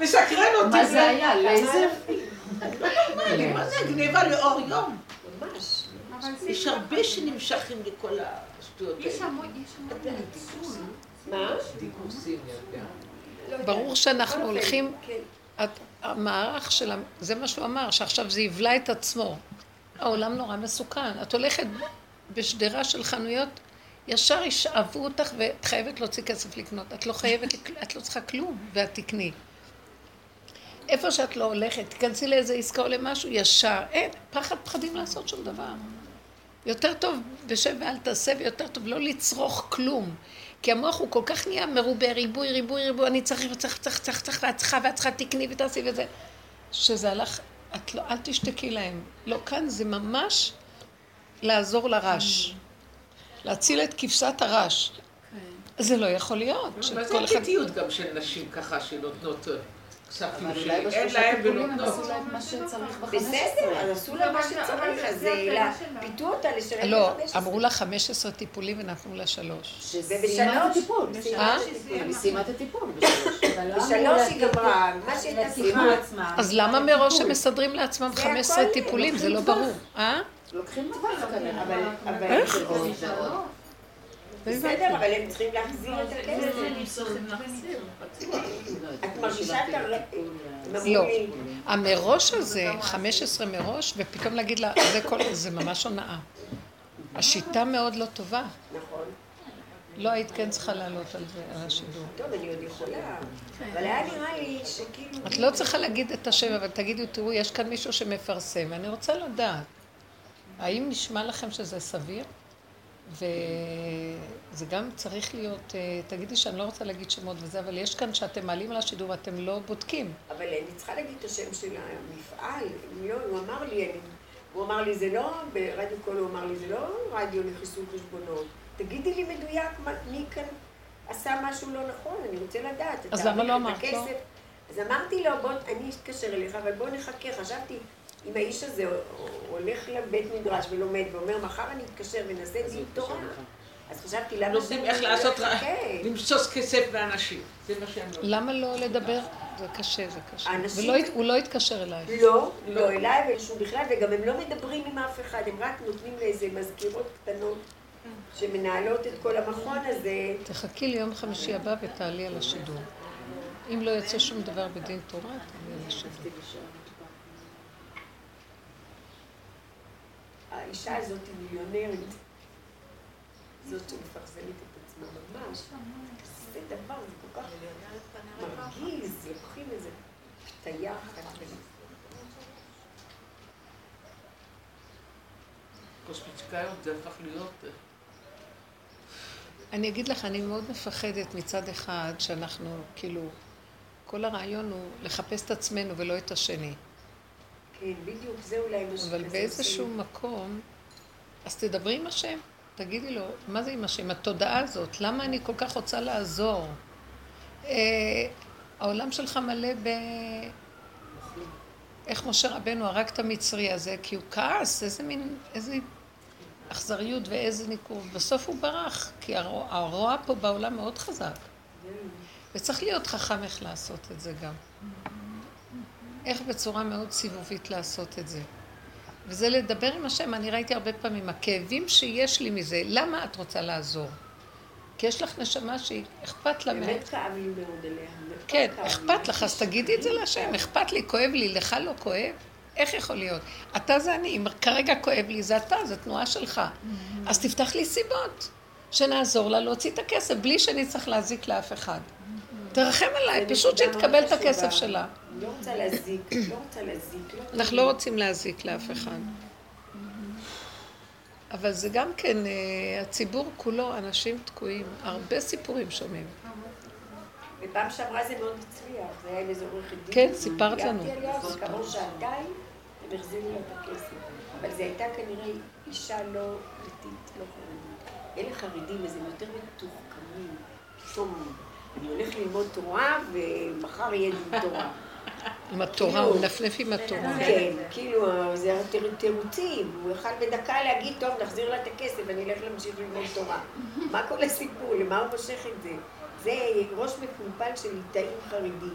מסקרן אותי. מה זה היה? לייזר? מה זה גניבה לאור יום? ממש. יש הרבה שנמשכים לכל השטויות האלה. מה? דיכוסים, יודע. לא יודעת. ברור שאנחנו בכל אופן, הולכים... המערך של... זה מה שהוא אמר, שעכשיו זה יבלע את עצמו. העולם נורא מסוכן. את הולכת בשדרה של חנויות, ישר ישאבו אותך ואת חייבת להוציא כסף לקנות. את לא חייבת, את לא צריכה כלום, ואת תקני. איפה שאת לא הולכת, תיכנסי לאיזה עסקה או למשהו, ישר. אין, פחד פחדים לעשות שום דבר. יותר טוב בשב ואל תעשה, ויותר טוב לא לצרוך כלום. כי המוח הוא כל כך נהיה מרובה, ריבוי, ריבוי, ריבוי, אני צריך וצריך, צריך, צריך, צריך, ואת צריכה, ואת צריכה, תקני ותעשי וזה. שזה הלך, את לא, אל תשתקי להם. לא, כאן זה ממש לעזור לרש. להציל את כבשת הרש. זה לא יכול להיות. מה זה הקיטיות גם של נשים ככה שנותנות אה, אולי שאין בשלושה להם טיפולים הם ונותנות? עשו להם מה שצריך בחמש בסדר, אז. עשו לה מה שצריך, אז. פיתו אותה לשלם לא, ל-15. אמרו לה 15 טיפולים ונתנו לה שלוש. את הטיפול. אה? היא סיימה את הטיפול בשלוש. בשלוש היא גמרה, מה שהייתה צריכה. אז למה מראש הם מסדרים לעצמם זה 15 הכל- טיפולים? זה לא ברור. אה? לוקחים טווח כנראה. אבל, אבל, איך? ועוד ועוד. בסדר, אבל הם צריכים להחזיר את הכסף. את מרגישה את הר... אמרו לא. לי, המראש הזה, 15 מראש, ופתאום להגיד לה, זה כל, זה ממש הונאה. השיטה מאוד לא טובה. נכון, לא היית כן צריכה לעלות על זה, על השידור. טוב, אני עוד יכולה, אבל היה נראה לי שכאילו... את לא צריכה להגיד את השם, אבל תגידו, תראו, יש כאן מישהו שמפרסם, ואני רוצה לדעת, האם נשמע לכם שזה סביר? וזה גם צריך להיות, אה, תגידי שאני לא רוצה להגיד שמות וזה, אבל יש כאן שאתם מעלים על השידור ואתם לא בודקים. אבל אני צריכה להגיד את השם של המפעל, לא, הוא אמר לי, אני, הוא אמר לי, זה לא, ברדיו קול הוא אמר לי, זה לא רדיו לחיסול חשבונות. תגידי לי מדויק מי כאן עשה משהו לא נכון, אני רוצה לדעת. אז למה לא אמרת לו? אז אמרתי לו, בוא, אני אתקשר אליך, אבל בוא נחכה. חשבתי, אם האיש הזה הולך לבית מדרש ולומד ואומר, מחר אני אתקשר ונעשה דין תורה, אז חשבתי, למה לומדים שאני איך לעשות, רע- אחכה? למסוס כסף באנשים. זה מה שהם לא... למה לא לדבר? זה קשה, זה קשה. הת- הוא לא התקשר אלייך. לא, לא אליי ולשום בכלל, וגם הם לא מדברים עם אף אחד, הם רק נותנים לאיזה מזכירות קטנות שמנהלות את כל המכון הזה. תחכי ליום חמישי הבא ותעלי על השידור. אם לא יוצא שום דבר בדין תורה, תעלי על השידור. האישה הזאת היא מיליונרית. זאת שמפרסמת את עצמה ממש. זה דבר, זה כל כך מרגיז, לוקחים איזה פתיה אחת קוסמיצקאיות זה הפך להיות... אה, אני אגיד לך, אני מאוד מפחדת מצד אחד שאנחנו, כאילו, כל הרעיון הוא לחפש את עצמנו ולא את השני. כן, בדיוק, זה אולי מה אבל באיזשהו מקום, אז תדברי עם השם. תגידי לו, מה זה עם השם? התודעה הזאת, למה אני כל כך רוצה לעזור? אה, העולם שלך מלא ב... איך משה רבנו הרג את המצרי הזה? כי הוא כעס, איזה מין, איזה אכזריות ואיזה ניכור. בסוף הוא ברח, כי הרוע, הרוע פה בעולם מאוד חזק. וצריך להיות חכם איך לעשות את זה גם. איך בצורה מאוד סיבובית לעשות את זה. וזה לדבר עם השם, אני ראיתי הרבה פעמים, הכאבים שיש לי מזה, למה את רוצה לעזור? כי יש לך נשמה שהיא אכפת לה. באמת כאב לי מאוד עליה. כן, אכפת לך, אז תגידי את זה להשם, אכפת לי, כואב לי, לך לא כואב? איך יכול להיות? אתה זה אני, אם כרגע כואב לי, זה אתה, זו תנועה שלך. אז תפתח לי סיבות, שנעזור לה להוציא את הכסף, בלי שאני צריך להזיק לאף אחד. תרחם עליי, פשוט שתקבל את הכסף שלה. לא רוצה להזיק, לא רוצה להזיק. לא אנחנו לא רוצים להזיק לאף אחד. אבל זה גם כן, אה, הציבור כולו, אנשים תקועים, הרבה סיפורים שומעים. ופעם שעברה זה מאוד הצליח, זה היה עם איזה עורכת דין. כן, סיפרת לנו. הגעתי עליה, וכעבור שעתיים, הם החזירו לה את הכסף. אבל זו הייתה כנראה אישה לא דתית, לא חרדית. אלה חרדים, אז הם יותר מתוחכמים. פתאום אני הולך ללמוד תורה, ומחר יהיה דין תורה. עם התורה, הוא מנפנף עם התורה. כן, כאילו, זה תירוצים. הוא יכל בדקה להגיד, טוב, נחזיר לה את הכסף, אני אלך להמשיך ללמוד תורה. מה כל הסיפור? למה הוא מושך את זה? זה ראש מפולפל של ליטאים חרדים.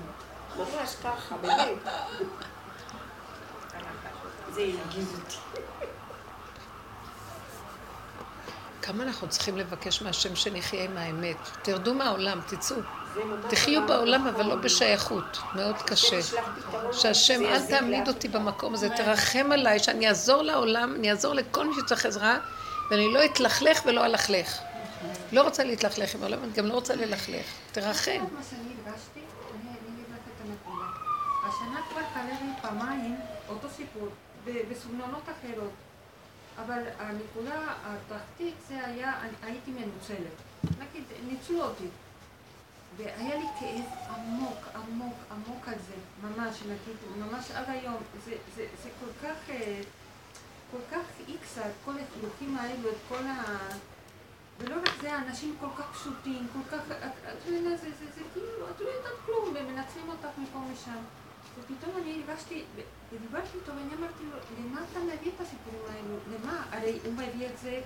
ממש ככה, באמת. זה הרגיז אותי. כמה אנחנו צריכים לבקש מהשם שנחיה עם האמת. תרדו מהעולם, תצאו. תחיו בעולם אבל לא בשייכות, מאוד קשה. שהשם, אל תעמיד אותי במקום הזה, תרחם עליי, שאני אעזור לעולם, אני אעזור לכל מי שצריך עזרה, ואני לא אתלכלך ולא אלכלך. לא רוצה להתלכלך עם העולם, אני גם לא רוצה ללכלך. תרחם. בסגנונות אחרות. אבל הנקודה התחתית זה היה, הייתי מנוצלת. נגיד, ניצלו אותי. והיה לי כאב עמוק, עמוק, עמוק על זה, ממש, נגיד, ממש עד היום. זה, זה, זה כל כך, אה, כל כך איקסה, את כל החילוקים האלו, את כל ה... ולא רק זה, האנשים כל כך פשוטים, כל כך... את מבינה, זה, זה, זה כאילו, את לא יודעת כלום, ומנצלים אותך מפה משם. ופתאום אני הרגשתי, ודיברתי איתו ואני אמרתי לו, למה אתה מביא את הסיפורים האלו? למה? הרי הוא מביא את זה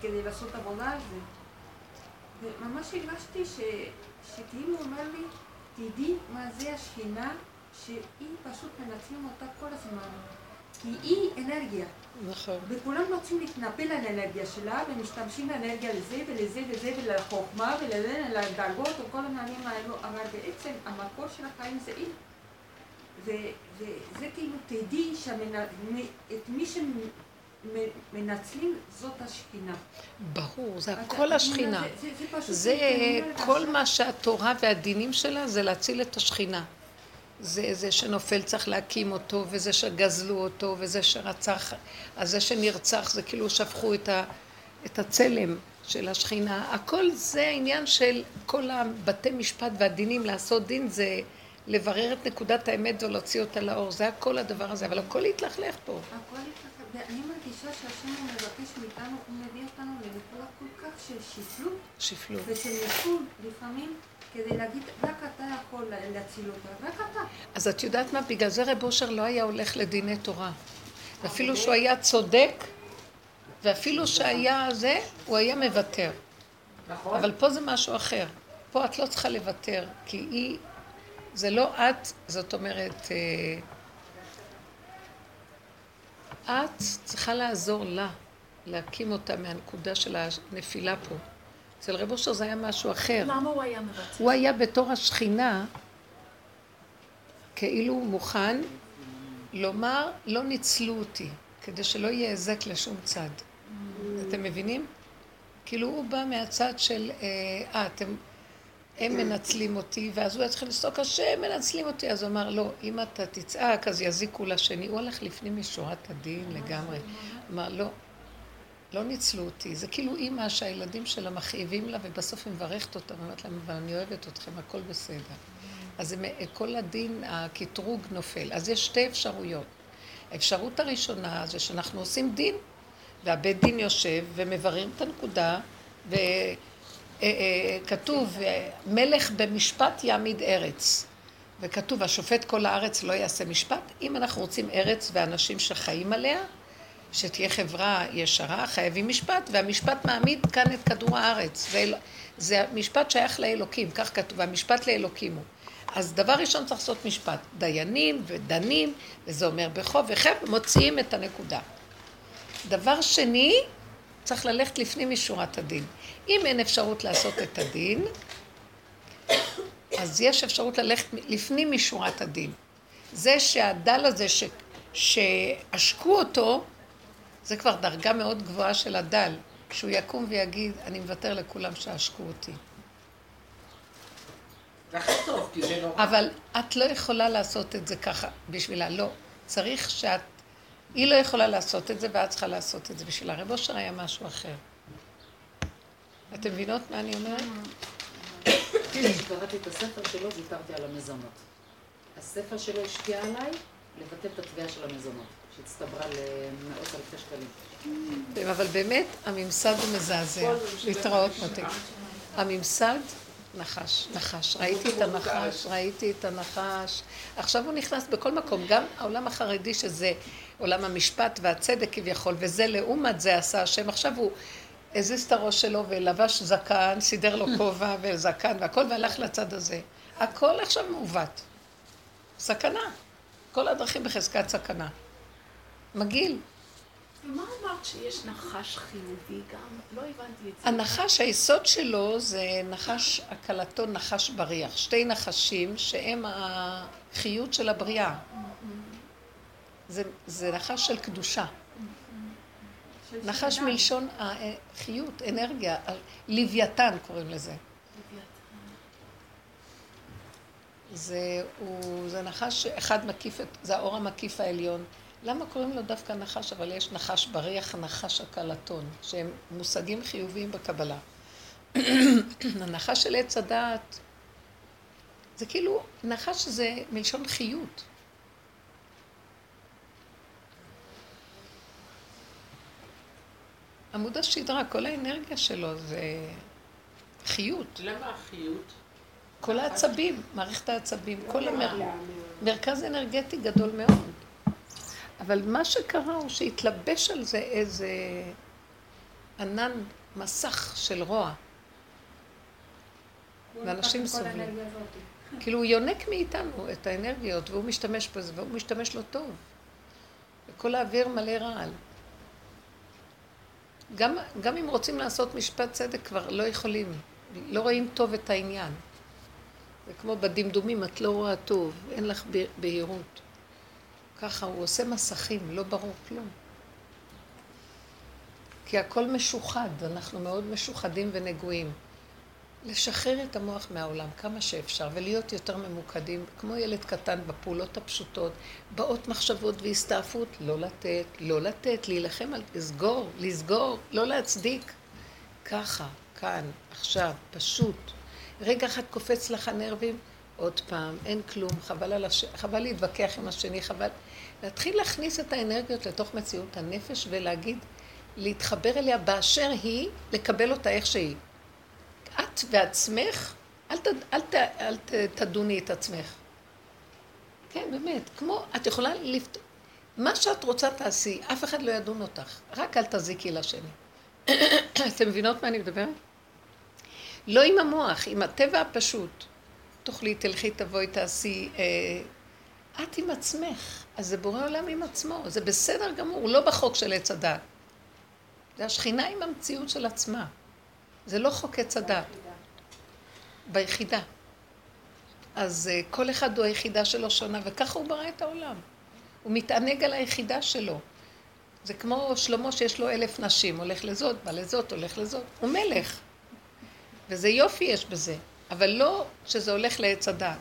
כדי לעשות עבודה על זה. וממש הרגשתי ש... שכאילו הוא אומר לי, תדעי מה זה השכינה, שהיא פשוט מנצלים אותה כל הזמן. כי היא אנרגיה. נכון. וכולם רוצים להתנפל על האנרגיה שלה, ומשתמשים באנרגיה לזה ולזה וזה ולחוכמה ולדאגות וכל המענים האלו, אבל בעצם המקור של החיים זה היא. וזה כאילו, תדעי שאת מי שמנצלים זאת השכינה. ברור, זה הכל השכינה. זה כל מה שהתורה והדינים שלה זה להציל את השכינה. זה זה שנופל צריך להקים אותו, וזה שגזלו אותו, וזה שרצח, אז זה שנרצח זה כאילו שפכו את, ה, את הצלם של השכינה. הכל זה העניין של כל הבתי משפט והדינים, לעשות דין זה לברר את נקודת האמת ולהוציא אותה לאור. זה הכל הדבר הזה, אבל הכל יתלכלך פה. הכל יתלכלך, ואני מרגישה שהשם הוא מבקש מאיתנו, הוא מביא אותנו לנקודה כל כך של שפלות. שפלות. ושל ניצול לפעמים. כדי להגיד, רק אתה יכול להציל אותה, רק אתה. אז את יודעת מה? בגלל זה רב אושר לא היה הולך לדיני תורה. אפילו שהוא היה צודק, ואפילו שהיה זה, הוא היה מוותר. נכון. אבל פה זה משהו אחר. פה את לא צריכה לוותר, כי היא זה לא את, זאת אומרת, אה, את צריכה לעזור לה, להקים אותה מהנקודה של הנפילה פה. אצל רב אושר זה היה משהו אחר. למה הוא היה מוותר? הוא היה בתור השכינה, כאילו מוכן לומר, לא ניצלו אותי, כדי שלא יהיה היזק לשום צד. אתם מבינים? כאילו הוא בא מהצד של, אה אתם... הם מנצלים אותי, ואז הוא צריך לצעוק, השם מנצלים אותי. אז הוא אמר, לא, אם אתה תצעק, אז יזיקו לשני. הוא הלך לפנים משורת הדין לגמרי. אמר, לא, לא ניצלו אותי. זה כאילו אימא שהילדים שלה מכאיבים לה, ובסוף היא מברכת אותה, ואומרת להם, אבל אני אוהבת אתכם, הכל בסדר. אז כל הדין, הקטרוג נופל. אז יש שתי אפשרויות. האפשרות הראשונה זה שאנחנו עושים דין, והבית דין יושב ומבררים את הנקודה, וכתוב, אה, אה, מלך במשפט יעמיד ארץ. וכתוב, השופט כל הארץ לא יעשה משפט. אם אנחנו רוצים ארץ ואנשים שחיים עליה, שתהיה חברה ישרה, חייבים משפט, והמשפט מעמיד כאן את כדור הארץ. זה, זה משפט שייך לאלוקים, כך כתוב, והמשפט לאלוקים הוא. אז דבר ראשון צריך לעשות משפט. דיינים ודנים, וזה אומר בחוב וחב, מוציאים את הנקודה. דבר שני, צריך ללכת לפנים משורת הדין. אם אין אפשרות לעשות את הדין, אז יש אפשרות ללכת לפנים משורת הדין. זה שהדל הזה ש... שעשקו אותו, זה כבר דרגה מאוד גבוהה של הדל, שהוא יקום ויגיד, אני מוותר לכולם שעשקו אותי. טוב, נורא. אבל את לא יכולה לעשות את זה ככה בשבילה, לא. צריך שאת... היא לא יכולה לעשות את זה, ואת צריכה לעשות את זה בשבילה. רב אושר היה משהו אחר. אתם מבינות מה אני אומרת? כשקראתי את הספר שלו, ויתרתי על המזונות. הספר שלו השפיע עליי לבטל את התביעה של המזונות, שהצטברה למאות אלפי שקלים. אבל באמת, הממסד הוא מזעזע. להתראות מותק. הממסד נחש, נחש. ראיתי את הנחש, ראיתי את הנחש. עכשיו הוא נכנס בכל מקום, גם העולם החרדי שזה עולם המשפט והצדק כביכול, וזה לעומת זה עשה השם. עכשיו הוא הזיז את הראש שלו ולבש זקן, סידר לו (laughs) כובע וזקן והכל, והלך לצד הזה. הכל עכשיו מעוות. סכנה. כל הדרכים בחזקת סכנה. מגעיל. ומה אמרת שיש נחש חיובי גם? לא הבנתי את זה. הנחש, היסוד שלו זה נחש, הקלתו נחש בריח. שתי נחשים שהם החיות של הבריאה. זה, זה נחש של קדושה. נחש מלשון החיות, אנרגיה, לוויתן קוראים לזה. זה, הוא, זה נחש אחד מקיף, זה האור המקיף העליון. למה קוראים לו דווקא נחש, אבל יש נחש בריח, נחש הקלטון, שהם מושגים חיוביים בקבלה. (clears throat) הנחש של עץ הדעת, זה כאילו, נחש זה מלשון חיות. עמוד השדרה, כל האנרגיה שלו זה חיות. למה החיות? כל העצבים, מערכת העצבים, כל המרכז אנרגטי גדול מאוד. אבל מה שקרה הוא שהתלבש על זה איזה ענן, מסך של רוע. ואנשים סובלים. כאילו הוא יונק מאיתנו את האנרגיות, והוא משתמש בזה, והוא משתמש לו טוב. וכל האוויר מלא רעל. גם, גם אם רוצים לעשות משפט צדק, כבר לא יכולים. לא רואים טוב את העניין. זה כמו בדמדומים, את לא רואה טוב, אין לך בהירות. ככה הוא עושה מסכים, לא ברור כלום. כי הכל משוחד, אנחנו מאוד משוחדים ונגועים. לשחרר את המוח מהעולם כמה שאפשר ולהיות יותר ממוקדים, כמו ילד קטן בפעולות הפשוטות, באות מחשבות והסתעפות, לא לתת, לא לתת, להילחם על לסגור, לסגור, לא להצדיק. ככה, כאן, עכשיו, פשוט. רגע אחד קופץ לך נרבים, עוד פעם, אין כלום, חבל, על הש... חבל להתווכח עם השני, חבל... להתחיל להכניס את האנרגיות לתוך מציאות הנפש ולהגיד, להתחבר אליה באשר היא, לקבל אותה איך שהיא. את ועצמך, אל, ת, אל, ת, אל ת, תדוני את עצמך. כן, באמת, כמו, את יכולה לפת... מה שאת רוצה תעשי, אף אחד לא ידון אותך, רק אל תזיקי לשני. (coughs) אתם מבינות מה אני מדברת? לא עם המוח, עם הטבע הפשוט. תאכלי, תלכי, תבואי, תעשי. אה, את עם עצמך, אז זה בורא עולם עם עצמו, זה בסדר גמור, לא בחוק של עץ הדת. זה השכינה עם המציאות של עצמה. זה לא חוק עץ הדת. ביחידה. אז uh, כל אחד הוא היחידה שלו שונה, וככה הוא ברא את העולם. הוא מתענג על היחידה שלו. זה כמו שלמה שיש לו אלף נשים, הולך לזאת, בא לזאת, הולך לזאת. הוא מלך. וזה יופי יש בזה, אבל לא שזה הולך לעץ הדעת.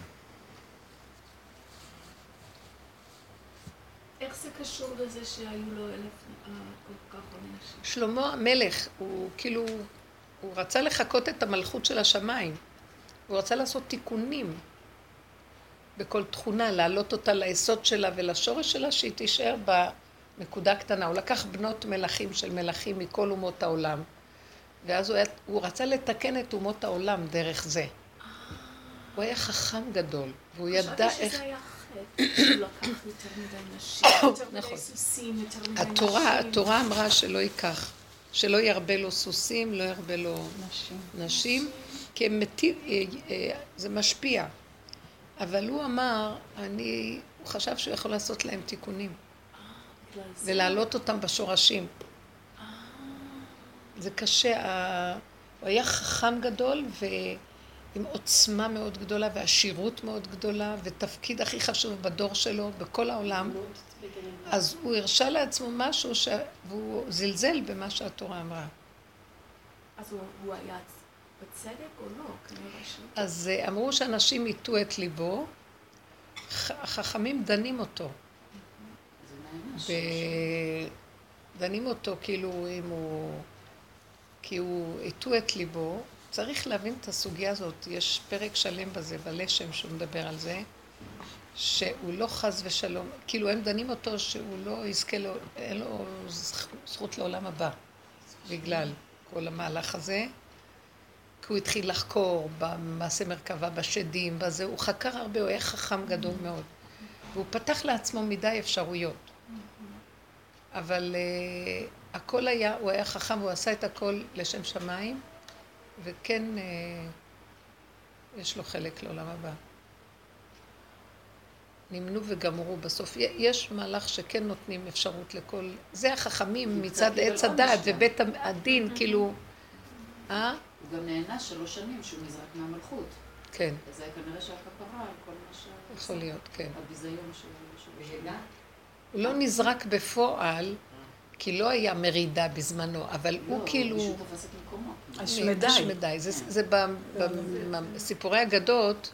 איך איך זה קשור לזה שהיו לו אלף אה, כל כך הרבה נשים? שלמה המלך, הוא כאילו, הוא רצה לחקות את המלכות של השמיים. הוא רצה לעשות תיקונים בכל תכונה, להעלות אותה ליסוד שלה ולשורש שלה, שהיא תישאר בנקודה קטנה. הוא לקח בנות מלכים של מלכים מכל אומות העולם, ואז הוא, היה, הוא רצה לתקן את אומות העולם דרך זה. הוא היה חכם גדול, והוא ידע איך... התורה, התורה אמרה שלא ייקח, שלא ירבה לו סוסים, לא ירבה לו נשים. נשים, כי הם מתים, אה, אה, זה משפיע. אבל הוא אמר, אני, הוא חשב שהוא יכול לעשות להם תיקונים. ולהעלות אותם בשורשים. זה קשה, הוא היה חכם גדול ועם עוצמה מאוד גדולה ועשירות מאוד גדולה ותפקיד הכי חשוב בדור שלו, בכל העולם. אז הוא הרשה לעצמו משהו ש... והוא זלזל במה שהתורה אמרה. אז הוא- הוא היה בצדק או לא? כנראה. אז אה, אמרו שאנשים הטו את ליבו, החכמים דנים אותו. דנים אותו כאילו אם הוא... כי הוא הטו את ליבו. צריך להבין את הסוגיה הזאת, יש פרק שלם בזה, בלשם, שהוא מדבר על זה, שהוא לא חס ושלום, כאילו הם דנים אותו שהוא לא יזכה, לו, אין לו זכ- זכות לעולם הבא, בגלל כל המהלך הזה. כי הוא התחיל לחקור במעשה מרכבה, בשדים, בזה, הוא חקר הרבה, הוא היה חכם גדול מאוד. והוא פתח לעצמו מדי אפשרויות. אבל uh, הכל היה, הוא היה חכם, הוא עשה את הכל לשם שמיים, וכן uh, יש לו חלק לעולם הבא. נמנו וגמרו בסוף. יש מהלך שכן נותנים אפשרות לכל... זה החכמים מצד עץ הדעת גם. ובית הדין, כאילו... אה? הוא גם נענש שלוש שנים שהוא נזרק מהמלכות. כן, אז זה כנראה שהכפרה על כל מה ש... יכול להיות, כן. הביזיון של... של- והגע? הוא לא נזרק בפועל, כי לא היה מרידה בזמנו, אבל הוא לא, כאילו... מישהו תפס את מקומו. השמדי. השמדי. זה, ב- בסיפורי אגדות,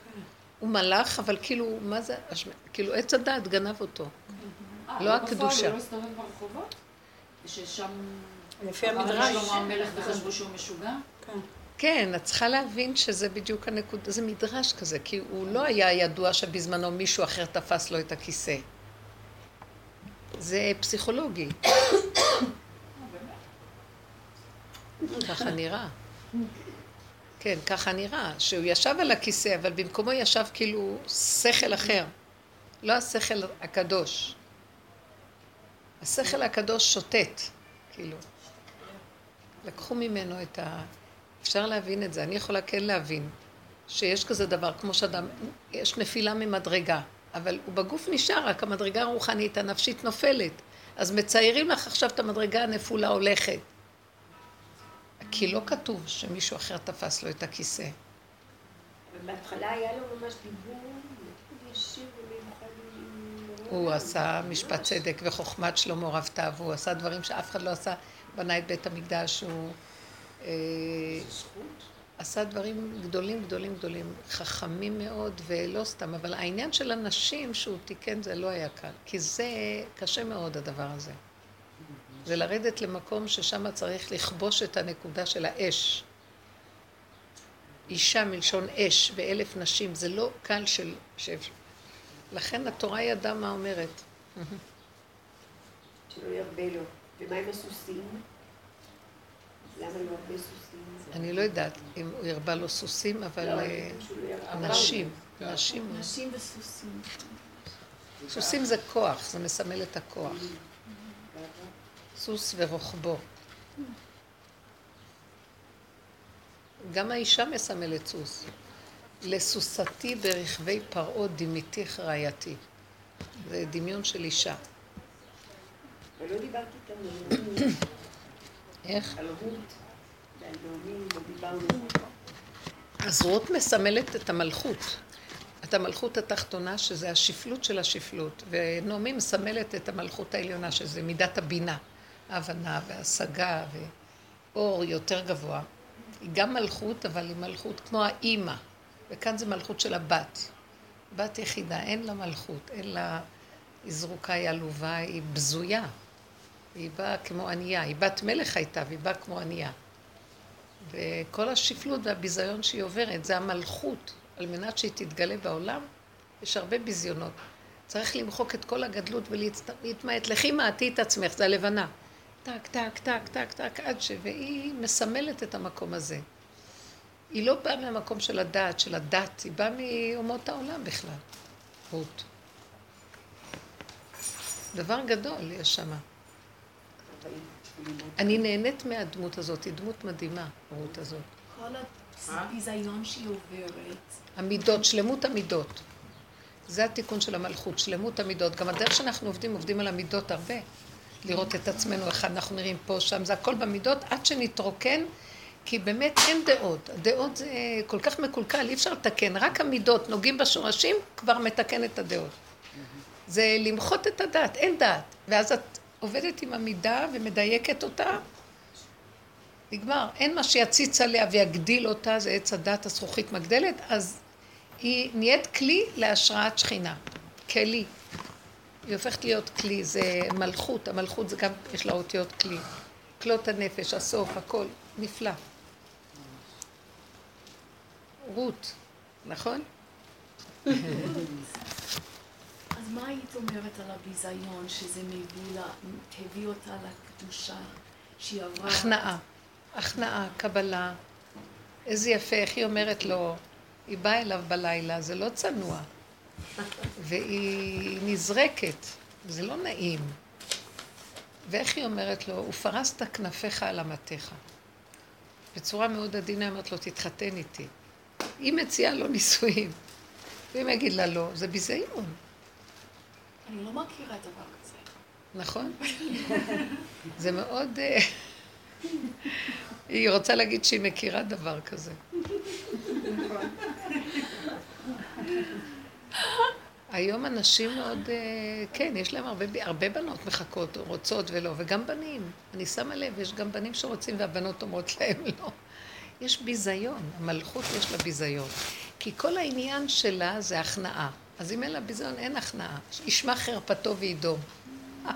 הוא מלאך, אבל כאילו, מה זה, השמ- כאילו עץ הדעת גנב אותו. אה, לא בפועל הקדושה. הוא לא הסתובב ברחובות? וששם... לפי המדרש. לשלמה המלך וחשבו שהוא משוגע? כן. כן, את צריכה להבין שזה בדיוק הנקודה, זה מדרש כזה, כי הוא לא היה ידוע שבזמנו מישהו אחר תפס לו את הכיסא. זה פסיכולוגי. (coughs) ככה נראה. (coughs) כן, ככה נראה, שהוא ישב על הכיסא, אבל במקומו ישב כאילו שכל אחר, לא השכל הקדוש. השכל הקדוש שוטט, כאילו. לקחו ממנו את ה... אפשר להבין את זה, אני יכולה כן להבין שיש כזה דבר, כמו שאדם, יש נפילה ממדרגה, אבל הוא בגוף נשאר, רק המדרגה הרוחנית, הנפשית נופלת. אז מציירים לך עכשיו את המדרגה הנפולה הולכת. כי לא כתוב שמישהו אחר תפס לו את הכיסא. אבל בהתחלה היה לו ממש דיבור ישיר ומיוחד. הוא עשה משפט צדק וחוכמת שלמה רב תאו, הוא עשה דברים שאף אחד לא עשה, בנה את בית המקדש, הוא אה, עשה דברים גדולים גדולים גדולים, חכמים מאוד ולא סתם, אבל העניין של הנשים שהוא תיקן זה לא היה קל, כי זה קשה מאוד הדבר הזה. זה לרדת למקום ששם צריך לכבוש את הנקודה של האש. אישה מלשון אש ואלף נשים, זה לא קל של... שאפשר. לכן התורה ידעה מה אומרת. שלא ירבה לו. ומה עם הסוסים? למה לא הרבה סוסים? אני לא יודעת אם הוא הרבה לו סוסים, אבל לא, אה, לא. נשים, נשים, נשים וסוסים. סוסים זה כוח, זה מסמל את הכוח. סוס ורוחבו. גם האישה מסמלת סוס. לסוסתי ברכבי פרעה דימיתיך רעייתי. זה דמיון של אישה. אבל לא דיברתי איתם על איך? על רות ועל לא דיברנו. אז רות מסמלת את המלכות. את המלכות התחתונה, שזה השפלות של השפלות, ונעמי מסמלת את המלכות העליונה, שזה מידת הבינה, ההבנה וההשגה ואור יותר גבוה. היא גם מלכות, אבל היא מלכות כמו האימא, וכאן זה מלכות של הבת. בת יחידה, אין לה מלכות, אין לה היא זרוקה, היא עלובה, היא בזויה. היא באה כמו ענייה. היא בת מלך הייתה, והיא באה כמו ענייה. וכל השפלות והביזיון שהיא עוברת, זה המלכות. על מנת שהיא תתגלה בעולם, יש הרבה ביזיונות. צריך למחוק את כל הגדלות ולהתמעט. לכי מעטי את עצמך, זה הלבנה. טק, טק, טק, טק, טק, עד ש... והיא מסמלת את המקום הזה. היא לא באה מהמקום של הדעת, של הדת, היא באה מאומות העולם בכלל. רות. דבר גדול יש שמה. אני נהנית מהדמות הזאת, היא דמות מדהימה, רות הזאת. כל הביזיון שהיא עוברת. המידות, שלמות המידות. זה התיקון של המלכות, שלמות המידות. גם הדרך שאנחנו עובדים, עובדים על המידות הרבה. לראות את עצמנו, איך אנחנו נראים פה, שם, זה הכל במידות, עד שנתרוקן, כי באמת אין דעות. הדעות זה כל כך מקולקל, אי אפשר לתקן. רק המידות נוגעים בשורשים, כבר מתקן את הדעות. זה למחות את הדעת, אין דעת. ואז את עובדת עם המידה ומדייקת אותה, נגמר. אין מה שיציץ עליה ויגדיל אותה, זה עץ הדת הזכוכית מגדלת, אז היא נהיית כלי להשראת שכינה. כלי. היא הופכת להיות כלי, זה מלכות, המלכות זה גם, יש לה אותיות כלי. כלות הנפש, הסוף, הכל, נפלא. רות, נכון? אז מה היית אומרת על הביזיון שזה מביא לה, הביא אותה לקדושה שהיא עברה? הכנעה, הכנעה, קבלה. איזה יפה, איך היא אומרת לו, היא באה אליו בלילה, זה לא צנוע. והיא נזרקת, זה לא נעים. ואיך היא אומרת לו, ופרסת כנפיך על אמתיך. בצורה מאוד עדינה אומרת לו, תתחתן איתי. היא מציעה לו נישואים. ואם יגיד לה לא, זה ביזיון. אני לא מכירה דבר כזה. נכון? זה מאוד... אה, היא רוצה להגיד שהיא מכירה דבר כזה. היום אנשים מאוד, אה, כן, יש להם הרבה, הרבה בנות מחכות, רוצות ולא, וגם בנים. אני שמה לב, יש גם בנים שרוצים והבנות אומרות (laughs) להם לא. יש ביזיון, המלכות יש לה ביזיון. כי כל העניין שלה זה הכנעה. אז אם אין לה ביזיון, אין הכנעה. ישמע חרפתו וידום. (laughs)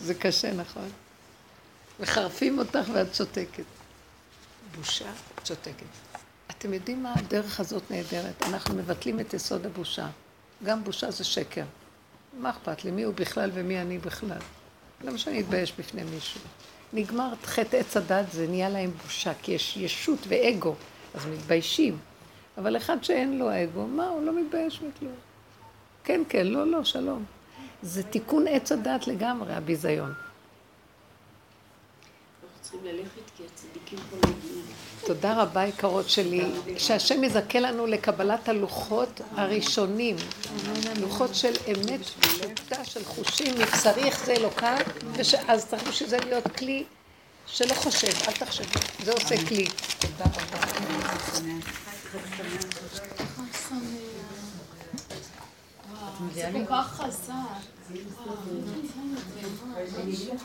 זה קשה, נכון? מחרפים אותך ואת שותקת. בושה, את שותקת. אתם יודעים מה הדרך הזאת נהדרת? אנחנו מבטלים את יסוד הבושה. גם בושה זה שקר. מה אכפת לי? מי הוא בכלל ומי אני בכלל? למה שאני אתבייש בפני מישהו? נגמר חטא עץ הדת, זה נהיה להם בושה, כי יש ישות ואגו, אז מתביישים. אבל אחד שאין לו אגו, מה, הוא לא מתבייש מכלום. כן, כן, לא, לא, שלום. זה תיקון עץ הדת לגמרי, הביזיון. תודה רבה, יקרות שלי, שהשם יזכה לנו לקבלת הלוחות הראשונים, לוחות של אמת פשוטה, של חושים, מבשריך זה אלוקה, אז צריך בשביל זה להיות כלי שלא חושב, אל תחשבו, זה עושה כלי. תודה רבה. זה כל כך חזק.